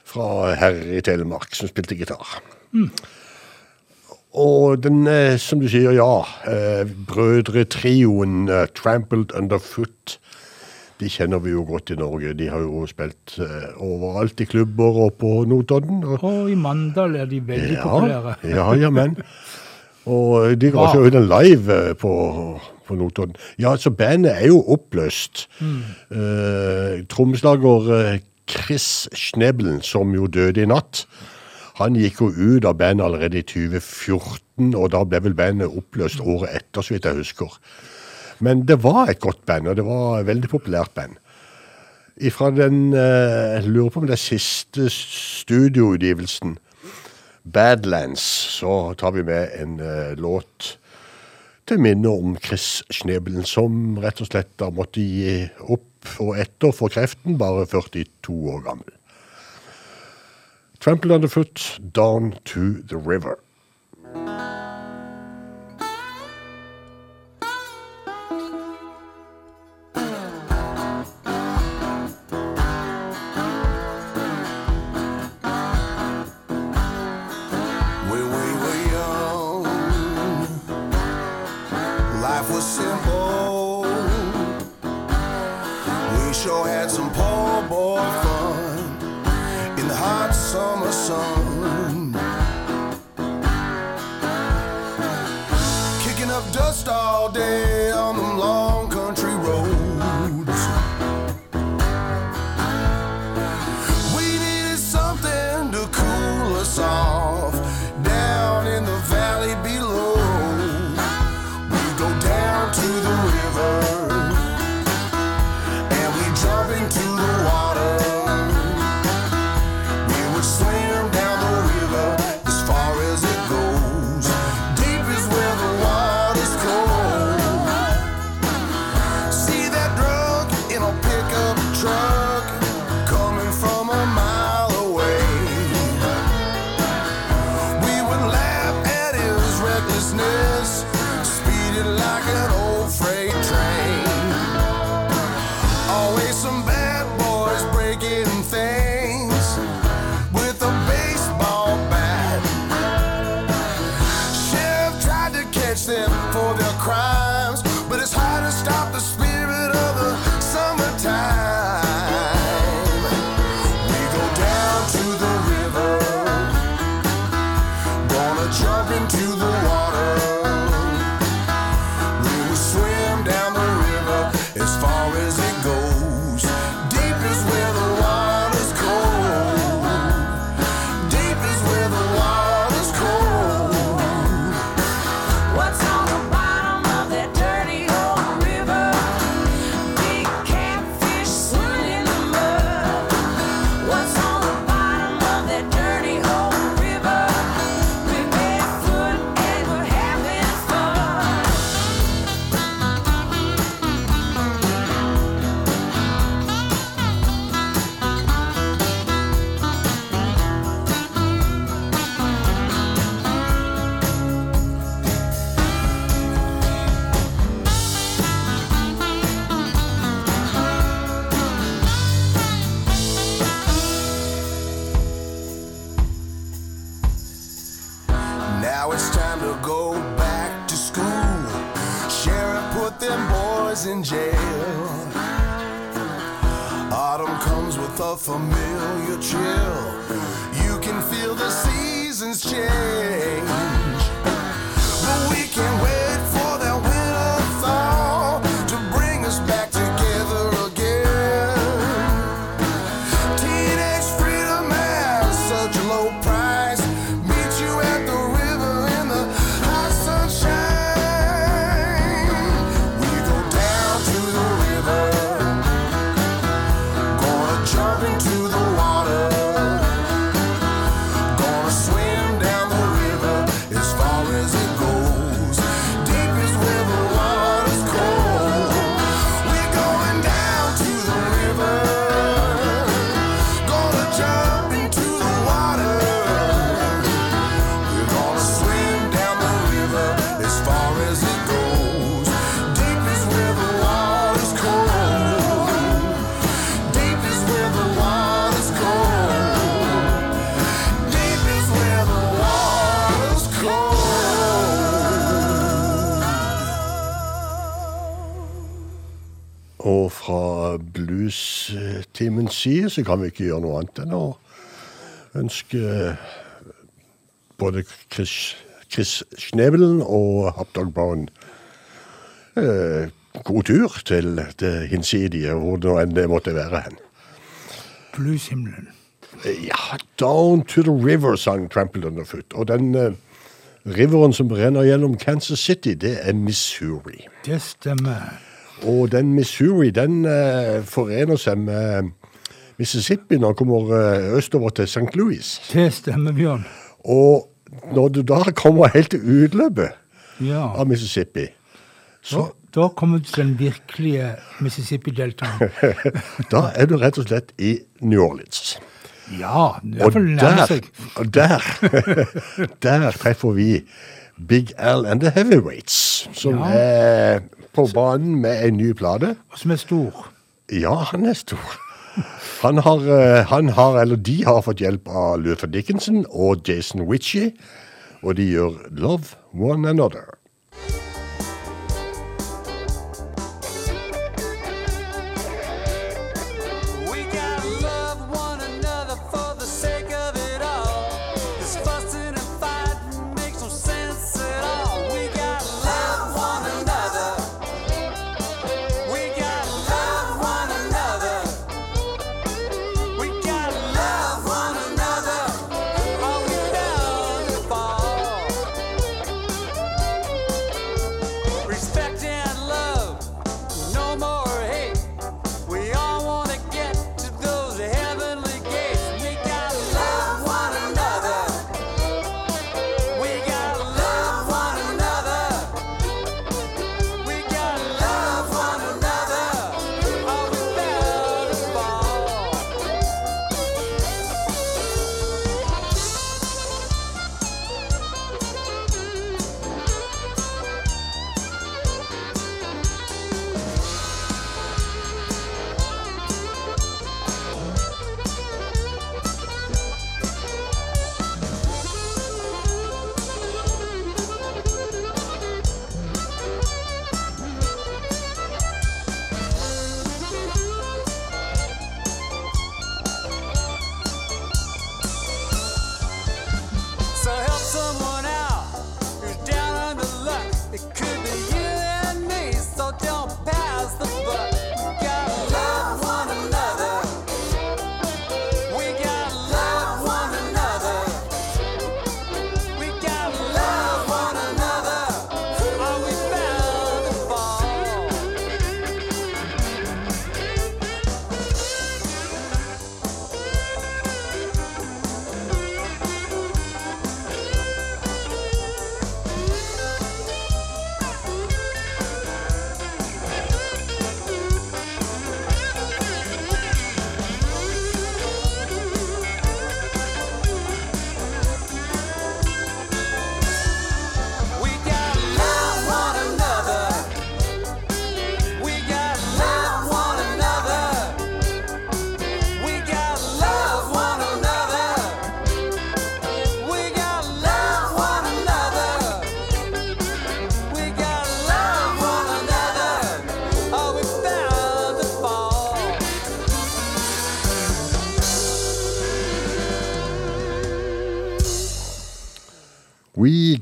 [SPEAKER 11] fra her i Telemark som spilte gitar. Og den, eh, som du sier, ja, eh, brødretrioen eh, Trampled Underfoot, de kjenner vi jo godt i Norge. De har jo spilt overalt i klubber og på Notodden. Og,
[SPEAKER 1] Og i Mandal er de veldig populære.
[SPEAKER 11] ja, ja, men. Og de ga
[SPEAKER 1] også
[SPEAKER 11] seg ut en live på, på Notodden. Ja, så bandet er jo oppløst. Eh, Trommeslager Chris Schnebelen, som jo døde i natt, han gikk jo ut av bandet allerede i 2014, og da ble vel bandet oppløst året etter, så vidt jeg husker. Men det var et godt band, og det var et veldig populært band. Ifra den, eh, jeg lurer på om det er siste studioutgivelsen, Badlands, så tar vi med en eh, låt til minne om Chris Schnebelen, som rett og slett da måtte gi opp og etter for kreften, bare 42 år gammel. Trampled underfoot, down to the river.
[SPEAKER 2] Side så kan vi ikke gjøre noe annet enn å ønske både Chris, Chris Schnebelen og Hapdog Brown eh, god tur til det hinsidige, hvor nå enn det måtte være hen.
[SPEAKER 1] Blueshimmelen.
[SPEAKER 2] Ja, Down to the River sang Trampled Underfoot. Og den eh, riveren som renner gjennom Kansas City, det er Missouri.
[SPEAKER 1] Det stemmer.
[SPEAKER 2] Og den Missouri, den eh, forener seg med Mississippi når han kommer eh, østover til St. Louis.
[SPEAKER 1] Det stemmer, Bjørn.
[SPEAKER 2] Og når du da kommer helt til utløpet
[SPEAKER 1] Ja.
[SPEAKER 2] av Mississippi,
[SPEAKER 1] Da, da kommer du til den virkelige Mississippi-deltaen.
[SPEAKER 2] da er du rett og slett i New Orleans.
[SPEAKER 1] Ja, i hvert
[SPEAKER 2] Og
[SPEAKER 1] fall nærmer
[SPEAKER 2] der,
[SPEAKER 1] seg.
[SPEAKER 2] og der, der treffer vi Big Al and the Heavyweights, som
[SPEAKER 1] Ja.
[SPEAKER 2] er på banen med en ny plate.
[SPEAKER 1] Og som er stor.
[SPEAKER 2] Ja, han er stor. Han har, eh, han har, eller de har fått hjelp av Luther Dickinson og Jason Witchie, og de gjør Love One Another.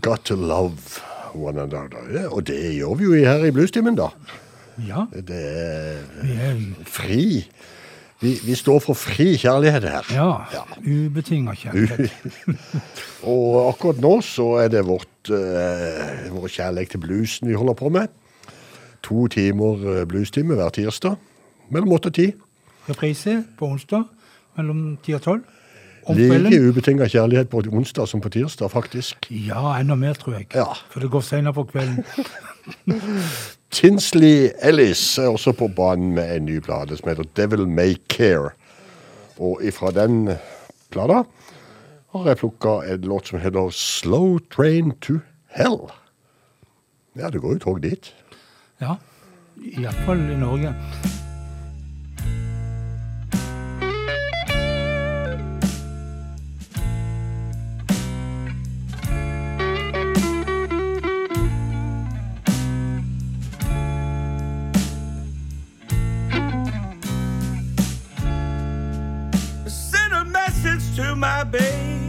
[SPEAKER 2] Got to love one another. Ja, og det gjør vi jo her i Bluestimen, da.
[SPEAKER 1] Ja,
[SPEAKER 2] Det er fri. Vi, vi står for fri kjærlighet her.
[SPEAKER 1] ja ubetinga kjærlighet.
[SPEAKER 2] Og akkurat nå så er det vårt, eh, vår kjærlighet til bluesen vi holder på med. To timer eh, bluestime hver tirsdag. Mellom åtte og ti.
[SPEAKER 1] Reprise på onsdag mellom ti og 12.
[SPEAKER 2] Like ubetinga kjærlighet på onsdag som på tirsdag, faktisk.
[SPEAKER 1] Ja, enda mer, tror jeg.
[SPEAKER 2] Ja.
[SPEAKER 1] For det går senere på kvelden.
[SPEAKER 2] Tinsley Ellis er også på banen med en ny plate som heter Devil May Care. Og ifra den plata har jeg plukka en låt som heter Slow Train to Hell. Ja, det går jo tog dit.
[SPEAKER 1] Ja, iallfall i Norge.
[SPEAKER 3] To my baby.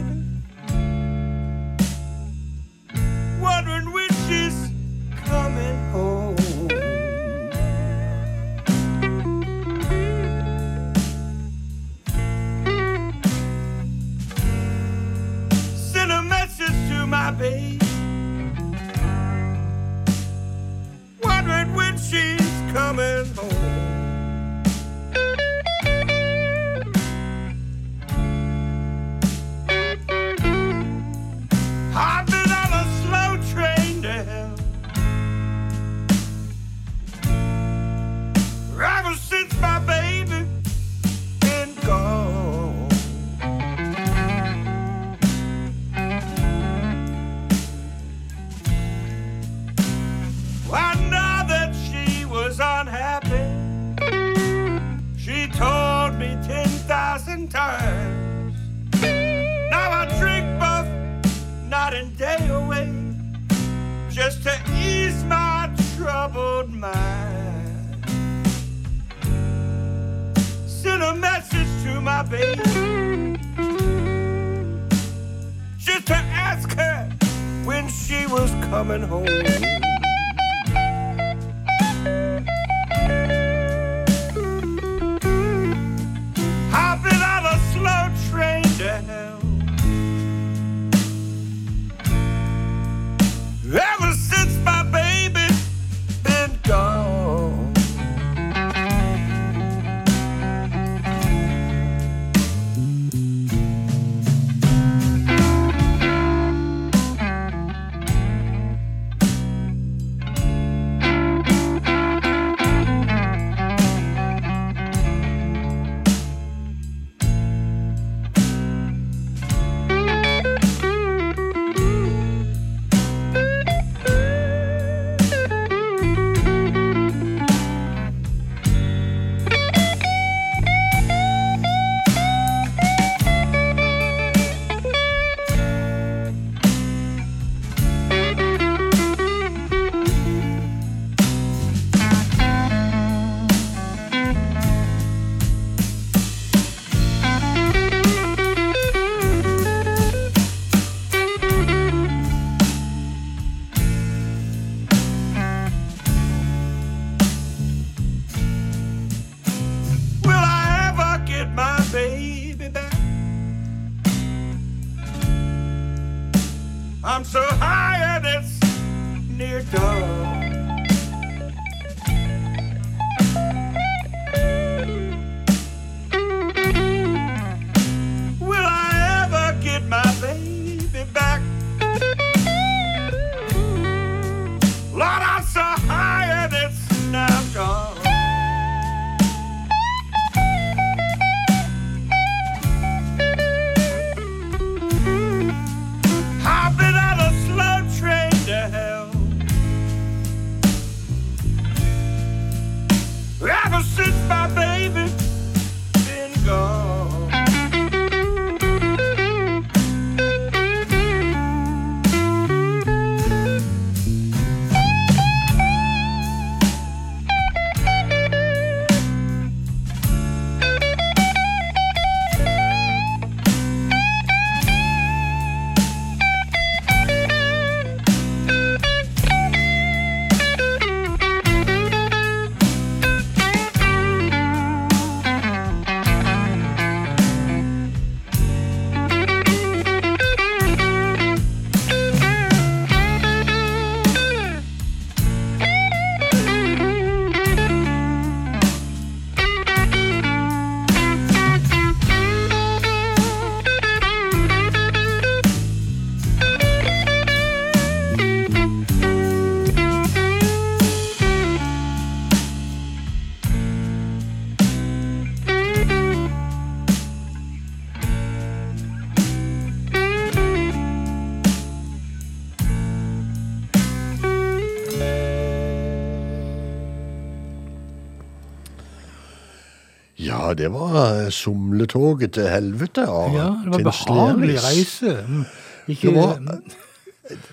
[SPEAKER 2] Ja, det var somletoget til helvete av
[SPEAKER 1] Ja, det var behagelig reise. Mm, Ikke,
[SPEAKER 2] Det var-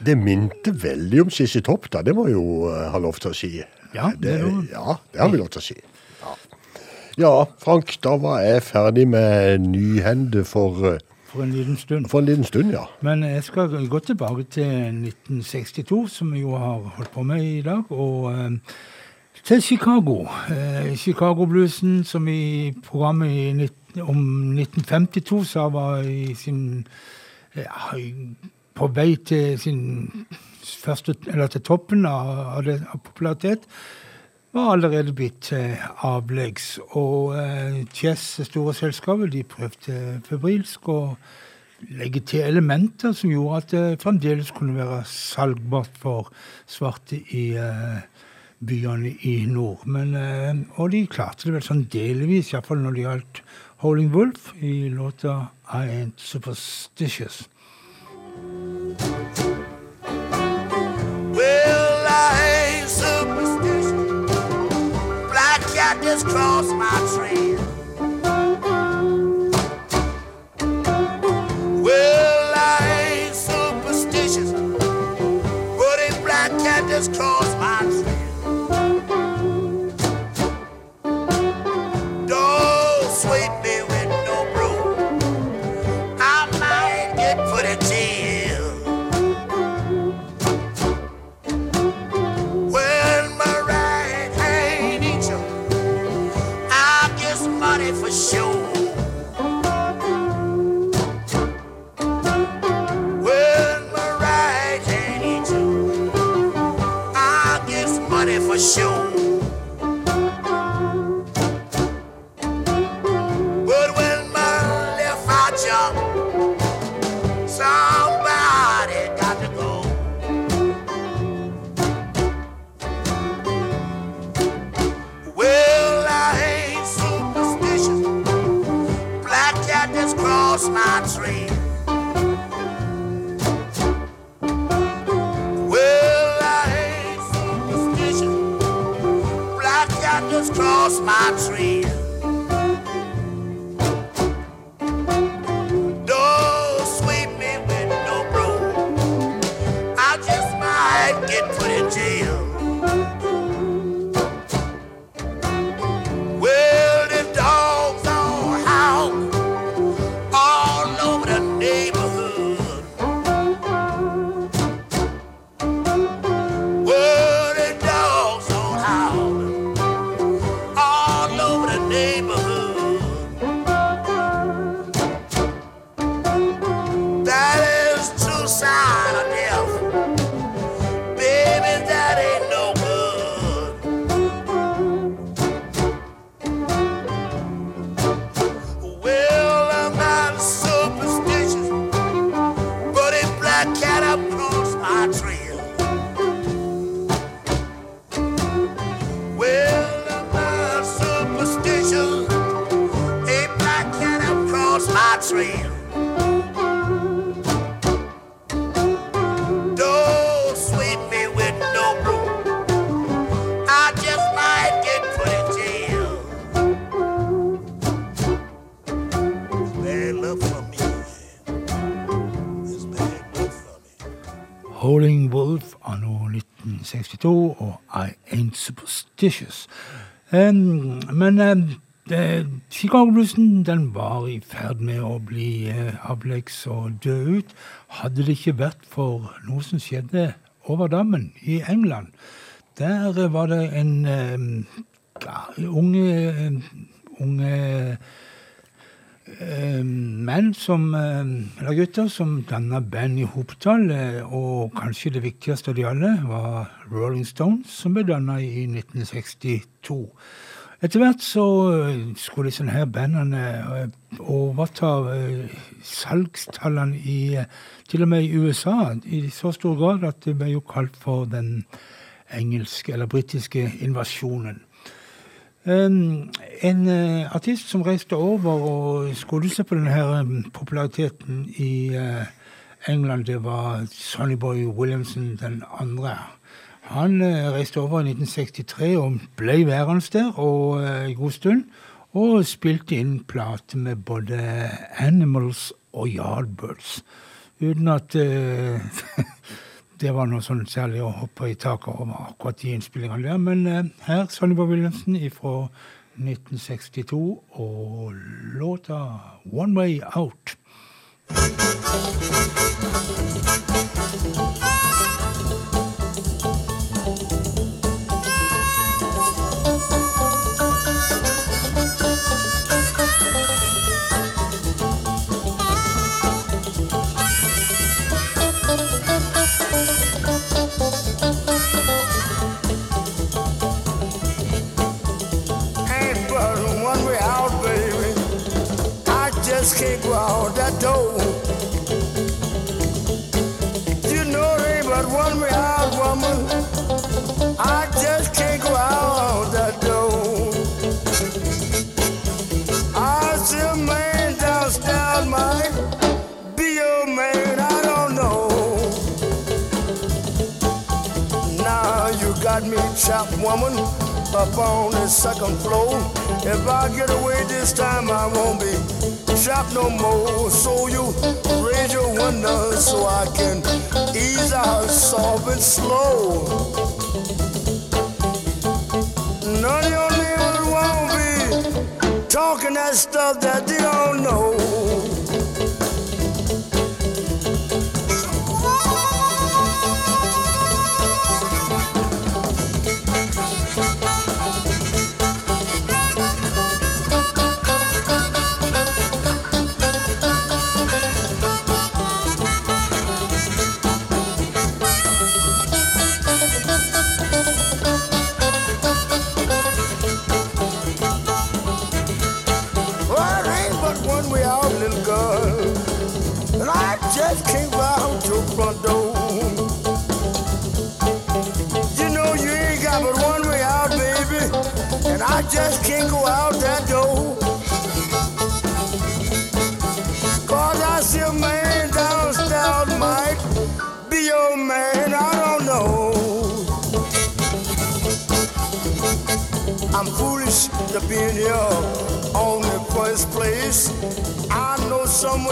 [SPEAKER 2] Det minte veldig om Sissy Topp, da. Det må jo uh, ha lov til å si.
[SPEAKER 1] Ja, det det,
[SPEAKER 2] ja, det har vi lov til å si. Ja. Ja, Frank, da var jeg ferdig med nyhende for, uh,
[SPEAKER 1] For en liten stund.
[SPEAKER 2] for en liten stund, ja.
[SPEAKER 1] Men jeg skal gå tilbake til 1962, som vi jo har holdt på med i dag, og eh, til Chicago. Eh, Chicago-bluesen, som i programmet i, om 1952 sa var i sin ja, på vei til sin første, eller til toppen av, av, det, av popularitet, var allerede blitt eh, avleggs. Og eh, Chess, store selskapet, de prøvde febrilsk å legge til elementer som gjorde at det fremdeles kunne være salgbart for svarte i eh, byene i nord. Men, eh, og de klarte det vel sånn delvis, iallfall når det gjaldt Holing Wolf i låta I Ain't Superstitious.
[SPEAKER 12] Well, I ain't superstitious. Black cat just crossed my trail. Well, I ain't superstitious, but if black cat just crossed just crossed my trail.
[SPEAKER 1] Em, men um, Chicago-bluesen den var i ferd med å bli uh, avleggs og dø ut. Hadde det ikke vært for noe som skjedde over dammen i England. Der eh, var det en ja, unge, em, unge eh, menn som, eh, eller gutter som danna band i hopetall, eh, og kanskje det viktigste av de alle var Rolling Stones, som ble danna i 1962. Etter hvert så eh, skulle disse her bandene eh, overta eh, salgstallene i eh, til og med i USA i så stor grad at det ble jo kalt for den engelske eller britiske invasjonen. En eh, artist som reiste over og skulle seg på denne populariteten i eh, England, det var Sonny Boy Williamson den andre. Han eh, reiste over i 1963 og ble værende der og, en god stund. Og spilte inn plate med både Animals og Yardbirds. Uten at det var noe sånn særlig å hoppe i taket over akkurat de innspillingene der. Men eh, her Sonny Boy Williamson fra 1962 og låta One Way Out.
[SPEAKER 13] I just can't go out that door. I see a man downstairs, might be your man, I don't know. Now you got me trapped, woman, up on the second floor. If I get away this time, I won't be trapped no more. So you raise your window so I can ease out soft and slow. None of your neighbors won't be talking that stuff that they don't know.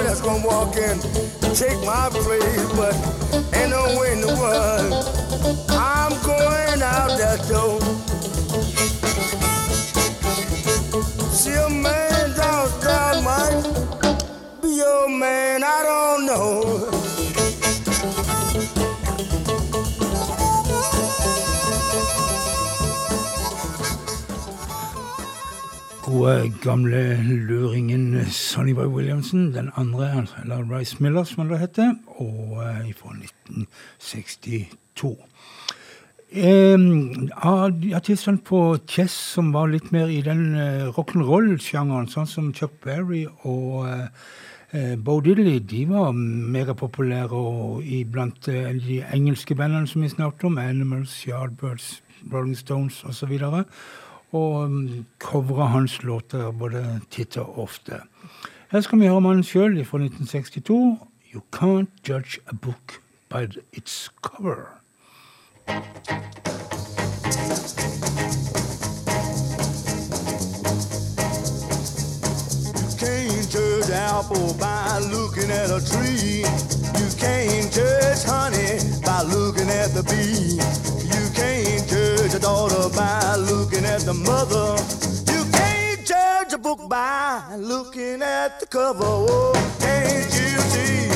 [SPEAKER 13] Know that's gonna walk in, take my place, but ain't no way in the world. I'm going out that door.
[SPEAKER 1] Gamle luringen Sonny Boy Williamson. Den andre, eller Rice Miller, som det heter, og eh, fra 1962. Um, ja, tilstand på Chess som var litt mer i den uh, rock'n'roll-sjangeren, sånn som Chuck Berry og eh, Bo Diddley, de var megapopulære og iblant uh, de engelske bandene som vi snakket om, Animals, Yardbirds, Rolling Stones osv. Og um, covra hans låter både titt og ofte. Her skal vi høre mannen sjøl fra 1962. You can't judge a book by its cover.
[SPEAKER 6] judge apple by looking at a tree. You can't judge honey by looking at the bee. A daughter by looking at the mother. You can't judge a book by looking at the cover. Oh, can't you see?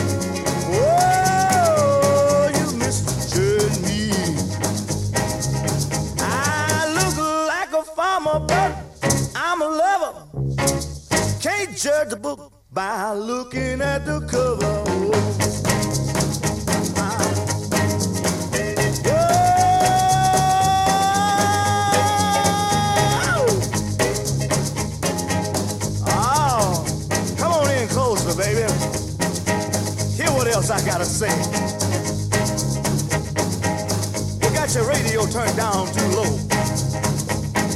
[SPEAKER 6] Oh, you misjudge me. I look like a farmer, but I'm a lover. Can't judge a book by looking at the cover. Oh, else I gotta say. You got your radio turned down too low.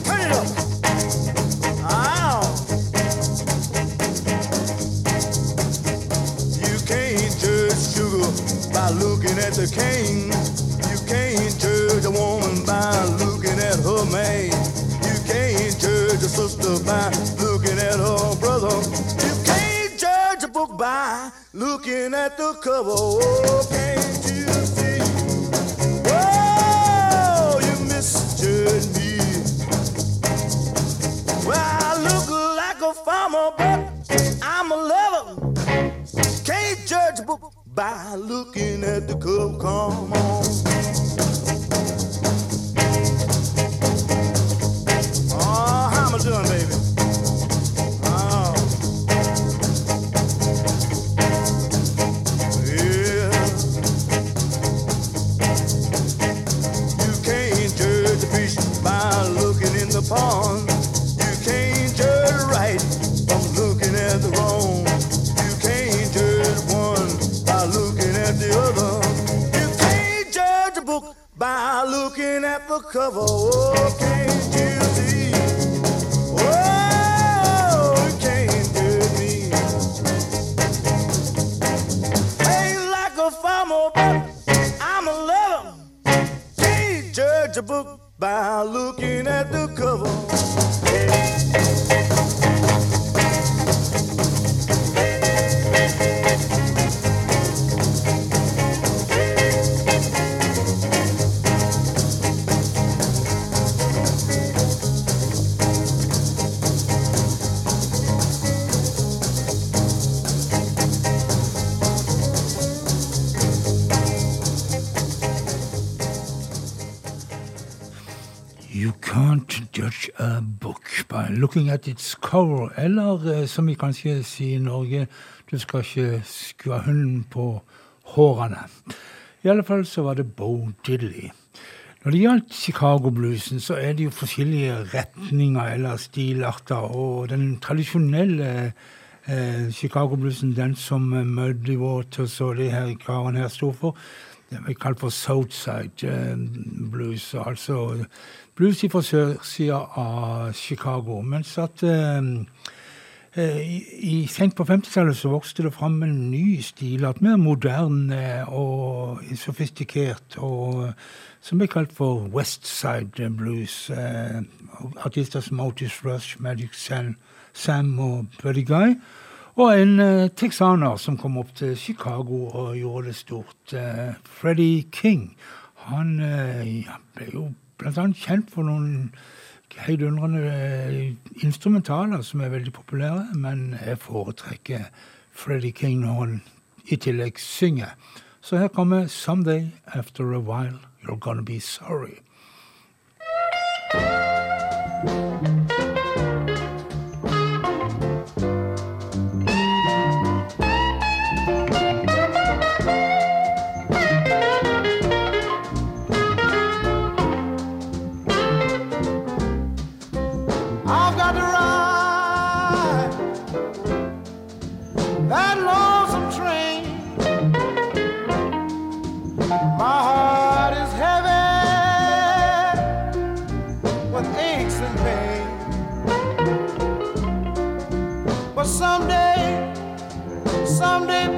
[SPEAKER 6] Turn it up. Ow. You can't judge sugar by looking at the cane. You can't judge a woman by looking at her man. You can't judge a sister by looking at her brother. By looking at the cover. Oh, can't you see? Oh, you misjudge me. Well,
[SPEAKER 13] I look like a farmer, but I'm a lover. Can't judge a book by looking at the cover.
[SPEAKER 1] Come on. Its cover. Eller eh, som vi kanskje sier i Norge, du skal ikke skue hunden på hårene. I alle fall så var det Bo Diddley. Når det gjaldt Chicago-bluesen, så er det jo forskjellige retninger eller stilarter. Og den tradisjonelle eh, Chicago-bluesen, den som eh, Muddy Waters og de her karene her sto for, den vi kaller for Southside eh, blues. Altså blues fra sørsida av Chicago. Mens at eh, eh, i, i Sent på 50-tallet så vokste det fram en ny stil, at mer moderne og sofistikert, og som ble kalt for Westside Blues. Eh, artister som Otis Rush, Magic Sam, Sam og Buddy Guy. Og en eh, texaner som kom opp til Chicago og gjorde det stort. Eh, Freddie King. Han eh, ja, ble jo annet kjent for noen heidundrende eh, instrumentaler som er veldig populære, men jeg foretrekker Freddie King når han i tillegg synger. Så her kommer 'Someday After a While You're Gonna Be Sorry'.
[SPEAKER 13] Someday,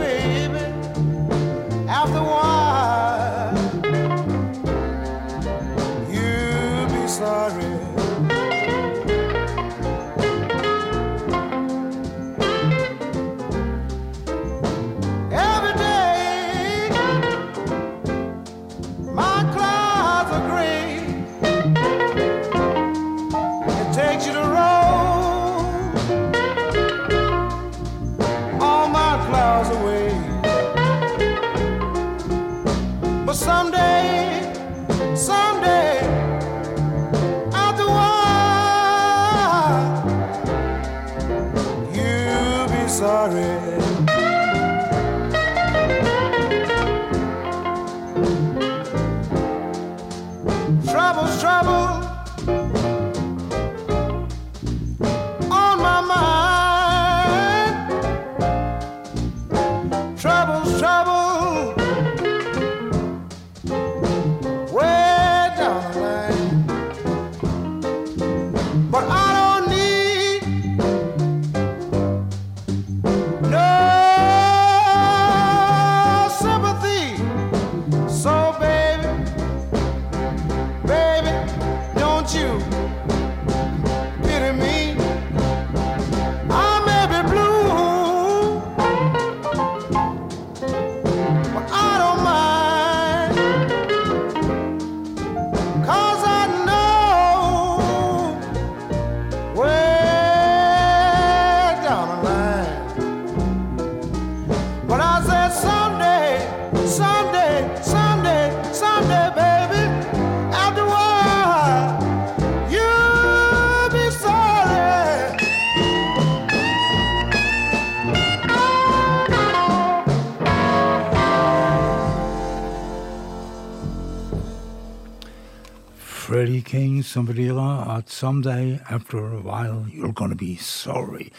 [SPEAKER 1] som bedyrer at someday after a while you're gonna be sorry.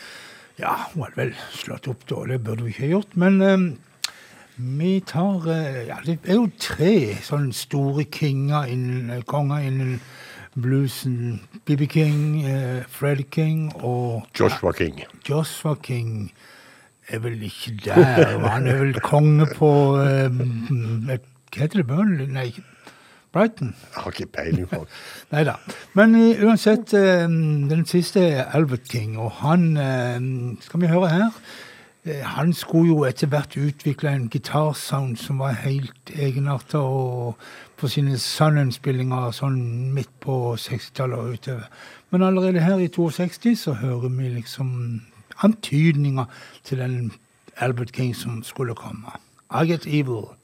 [SPEAKER 1] Ja, hun hadde vel slått opp det burde vi ikke ha gjort, men eh, vi tar eh, Ja, det er jo tre sånne store kinger innen, konger innen bluesen. BB King, eh, Freddie King og
[SPEAKER 2] Joshua King.
[SPEAKER 1] Joshua King er vel ikke der. Han er vel konge på eh, Hva heter det? Burnley? Nei, Brighton?
[SPEAKER 2] Jeg har ikke peiling på
[SPEAKER 1] Nei da. Men eh, uansett, eh, den siste er Albert King, og han eh, Skal vi høre her? Han skulle jo etter hvert utvikle en gitarsound som var helt egenarta, og på sine Sun-innspillinger sånn midt på 60-tallet og utover. Men allerede her i 62 så hører vi liksom antydninger til den Albert King som skulle komme. I Get Evil.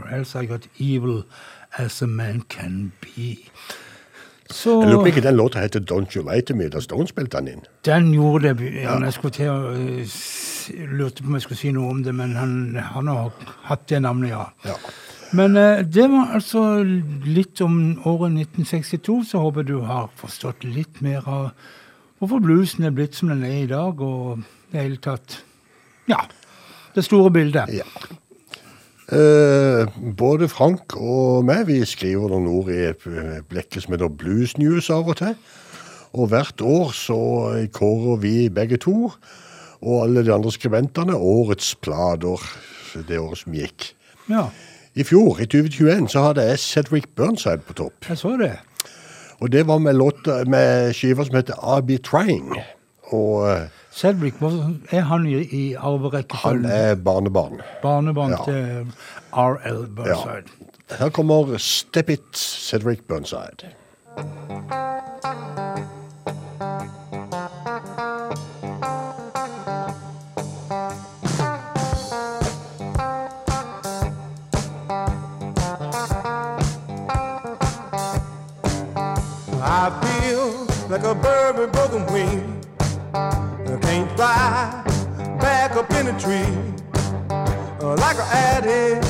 [SPEAKER 1] Or else I got evil as a man can be. Så
[SPEAKER 2] Jeg lurer på ikke den låta heter Don't You Lie To Me, da Stone spilte den inn.
[SPEAKER 1] den gjorde det. Ja, jeg skulle til å lurte på om jeg skulle si noe om det, men han, han har hatt det navnet, ja.
[SPEAKER 2] Ja.
[SPEAKER 1] Men eh, det var altså litt om året 1962, så håper du har forstått litt mer av hvorfor bluesen er blitt som den er i dag, og det hele tatt Ja. Det store bildet.
[SPEAKER 2] Ja. Eh, både Frank og meg vi skriver noen ord i et eh, blekke som heter Blues News av og til. Og hvert år så kårer vi begge to, og alle de andre skribentene, årets plater det året som gikk.
[SPEAKER 1] Ja,
[SPEAKER 2] I fjor, i 2021, så hadde jeg Cedric Burnside på topp.
[SPEAKER 1] jeg så det.
[SPEAKER 2] Og det var med, låta, med skiver som heter I'll Be Trying. Og eh,
[SPEAKER 1] Cedric, hvor- er han i, i
[SPEAKER 2] han
[SPEAKER 1] arverekkefølgen?
[SPEAKER 2] er barnebarn.
[SPEAKER 1] Barnebarn
[SPEAKER 2] Ja.
[SPEAKER 1] til R.L. Burnside.
[SPEAKER 2] Her kommer Step It, Cedric Burnside.
[SPEAKER 6] I feel like a bird with broken wing. Can't back up in a tree. Uh, Like an addict,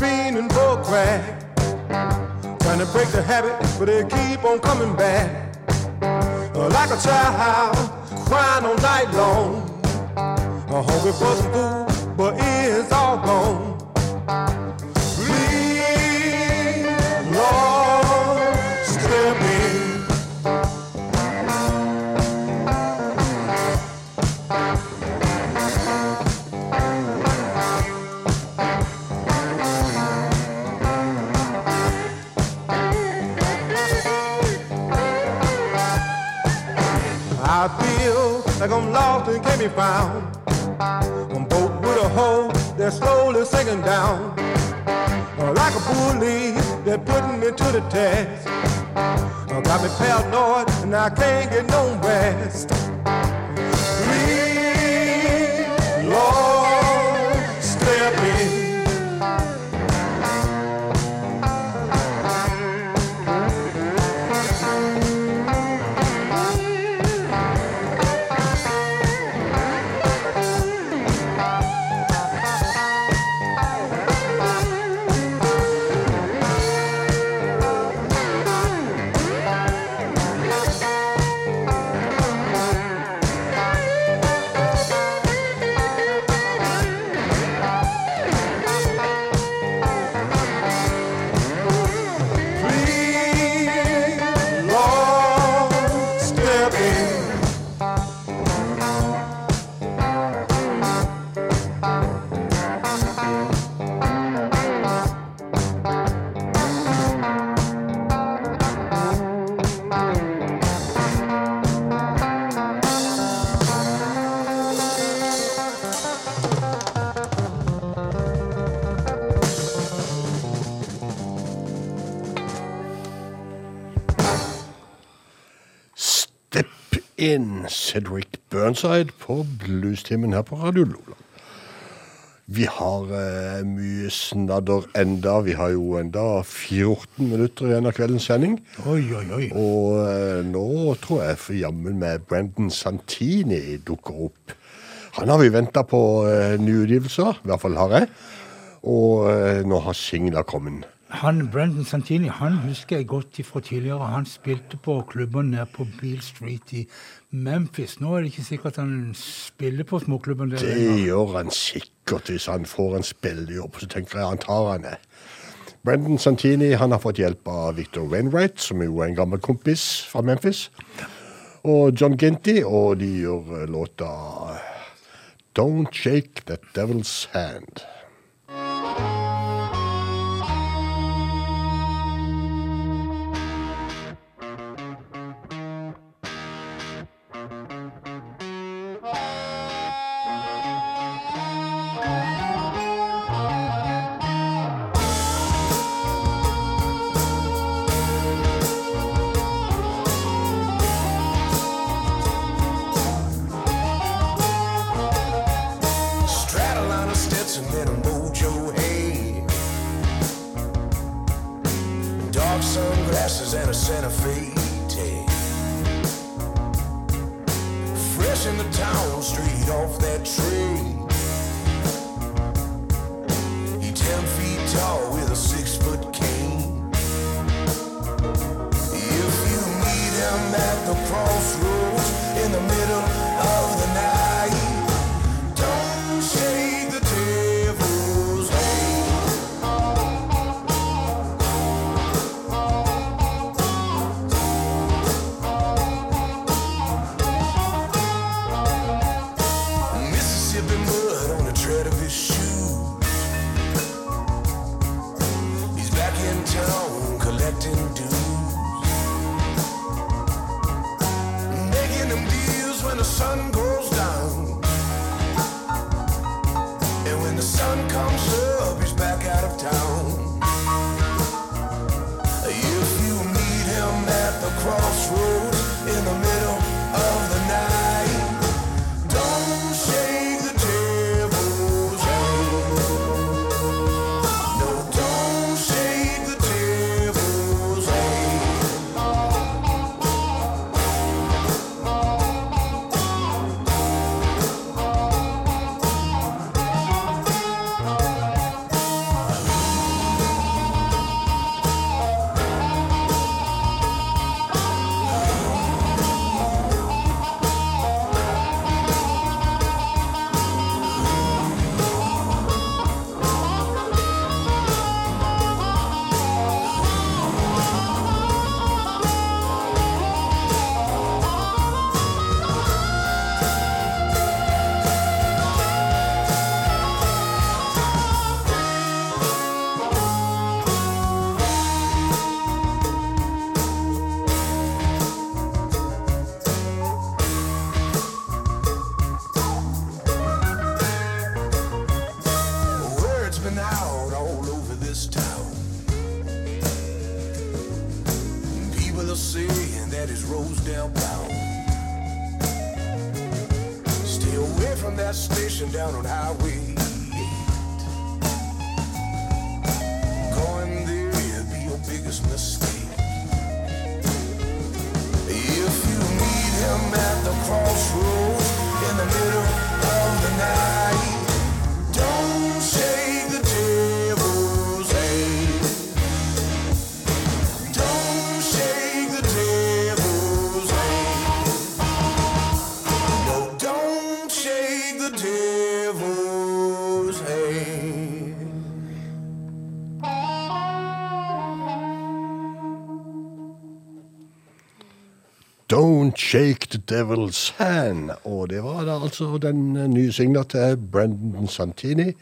[SPEAKER 6] fiending for crack. Trying to break the habit, but it keep on coming back.
[SPEAKER 3] like a child crying all night long. Hungry for some food, but it's all gone. Be found. I'm boat with a hole that's slowly sinking down. Like a bully that putting me to the test. Got me paranoid and I can't get no rest.
[SPEAKER 11] Cedric Burnside på bluestimen her på Radio Lola. Vi har eh, mye snadder enda. Vi har jo enda 14 minutter igjen av kveldens sending.
[SPEAKER 1] Oi, oi, oi.
[SPEAKER 11] Og eh, nå tror jeg for jammen med Brendan Santini dukker opp. Han har vi venta på eh, nyutgivelser, i hvert fall har jeg. Og eh, nå har singla kommet.
[SPEAKER 1] Han, Brendan Santini han husker jeg godt fra tidligere. Han spilte på klubben nede på Beale Street i Memphis. Nå er det ikke sikkert han spiller på småklubben der.
[SPEAKER 11] Det
[SPEAKER 1] lenger.
[SPEAKER 11] gjør han sikkert hvis han får en spillejobb. Så tenker jeg han tar han det. Brendan Santini han har fått hjelp av Victor Wainwright, som er jo en gammel kompis fra Memphis. Og John Ginty, og de gjør låta Don't Shake That Devil's Hand.
[SPEAKER 14] Shake the Devil's Hand.
[SPEAKER 2] Og det var da altså den eh, nye til Brendan Santini.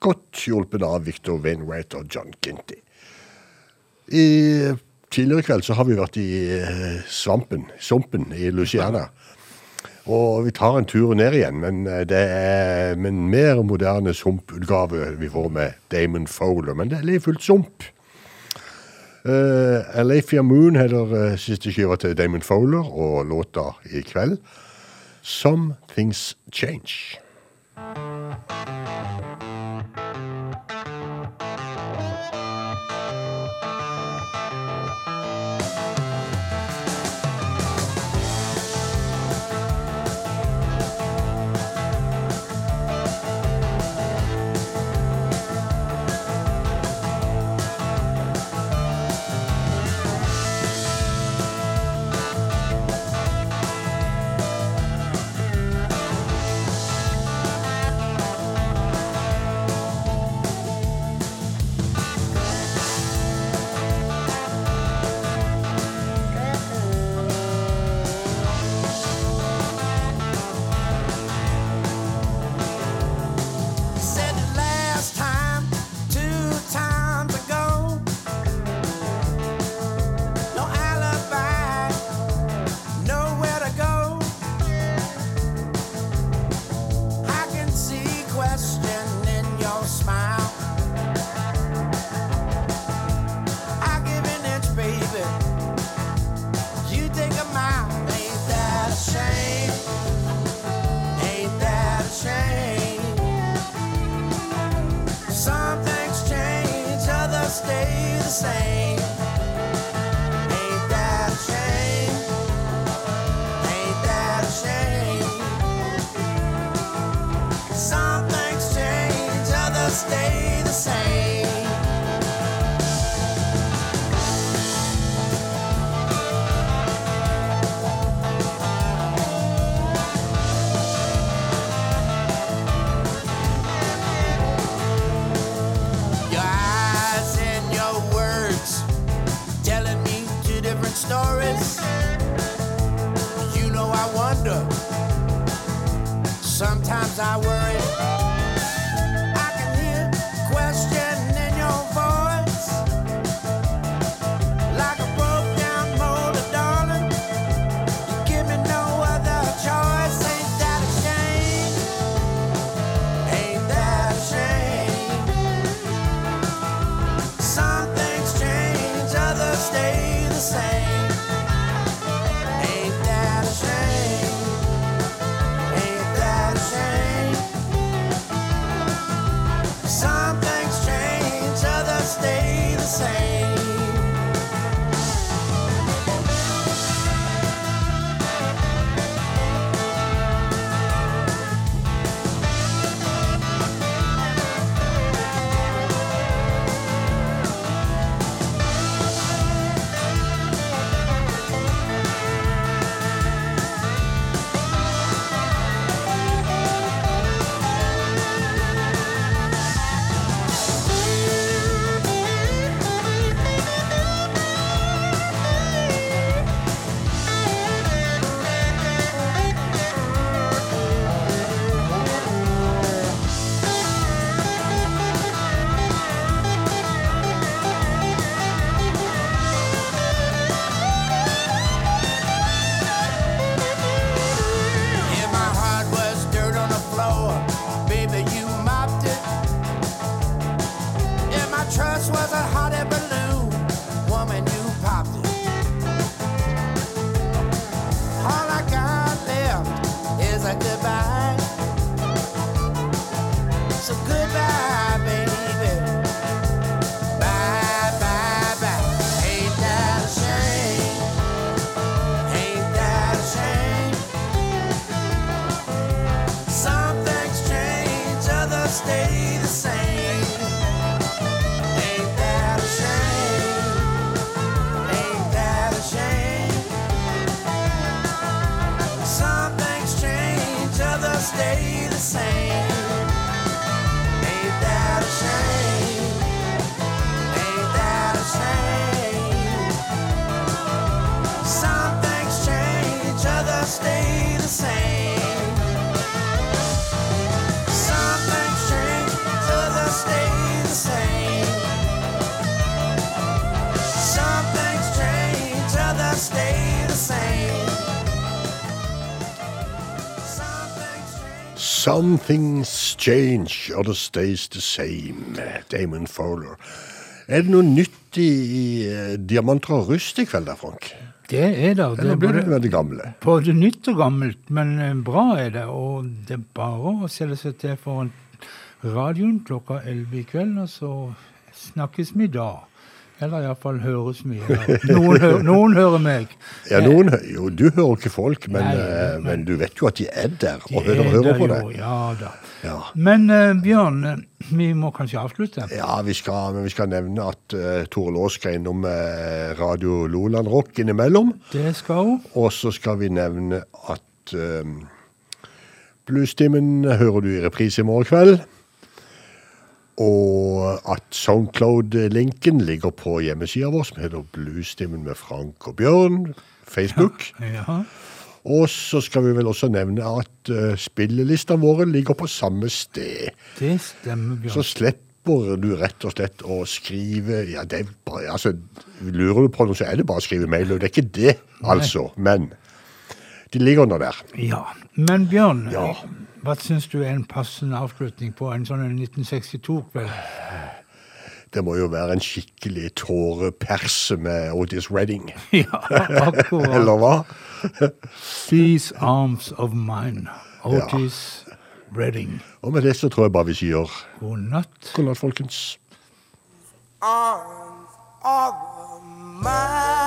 [SPEAKER 2] Godt hjulpet av Victor Wainwright og John Kinty. I tidligere i kveld så har vi vært i eh, svampen, sumpen i Luciana. Og vi tar en tur ned igjen, men eh, det er en mer moderne sumputgave vi får med Damon Fowler. Men det er like fullt sump. Uh, Alafia Moon heter uh, siste skiva til Damon Fowler, og låta i kveld Some Things Change.
[SPEAKER 15] The same. Some things change,
[SPEAKER 2] other stays the same. Damon Fowler. Er det noe nytt i, i eh, Diamanter og rust i kveld, da, Frank?
[SPEAKER 1] Det er det. det
[SPEAKER 2] Eller
[SPEAKER 1] er
[SPEAKER 2] blir det med det gamle?
[SPEAKER 1] både nytt og gammelt, men eh, bra er det. Og det er bare å selge seg til foran radioen klokka 11 i kveld, og så snakkes vi da. Eller iallfall høres mye. Noen, hø noen hører meg.
[SPEAKER 2] Ja, noen, jo, du hører ikke folk, men,
[SPEAKER 1] Nei,
[SPEAKER 2] eh,
[SPEAKER 1] men-
[SPEAKER 2] men du vet jo at de er der og
[SPEAKER 1] De
[SPEAKER 2] hører,
[SPEAKER 1] er
[SPEAKER 2] hører
[SPEAKER 1] der
[SPEAKER 2] på deg.
[SPEAKER 1] Ja da.
[SPEAKER 2] Ja.
[SPEAKER 1] Men uh, Bjørn, eh, vi må kanskje avslutte?
[SPEAKER 2] Ja, vi skal, men vi skal nevne at uh, Tore Lås skal innom uh, Radio Loland Rock innimellom.
[SPEAKER 1] Det skal hun.
[SPEAKER 2] Og så skal vi nevne at uh, Bluestimen hører du i reprise i morgen kveld. Og at Soundcloud-linken ligger på hjemmesida vår, som heter Bluestimen med Frank og Bjørn. Facebook.
[SPEAKER 1] Ja.
[SPEAKER 2] Og så skal vi vel også nevne at uh, spillelistene våre ligger på samme sted.
[SPEAKER 1] Det stemmer, Bjørn.
[SPEAKER 2] Så slipper du rett og slett å skrive ja, det er bare, altså, Lurer du på noe, så er det bare å skrive mail. og Det er ikke det, altså. Men de ligger nå der.
[SPEAKER 1] Ja. Men Bjørn,
[SPEAKER 2] Ja.
[SPEAKER 1] Hva syns du er en passende avslutning på en sånn 1962-kveld?
[SPEAKER 2] Det må jo være en skikkelig tåreperse med Otis Redding.
[SPEAKER 1] Ja, akkurat.
[SPEAKER 2] Eller hva?
[SPEAKER 1] These arms of mine. Otis Redding.
[SPEAKER 2] Og med det så tror jeg bare vi sier
[SPEAKER 1] God natt.
[SPEAKER 2] god natt, folkens.
[SPEAKER 15] arms of mine.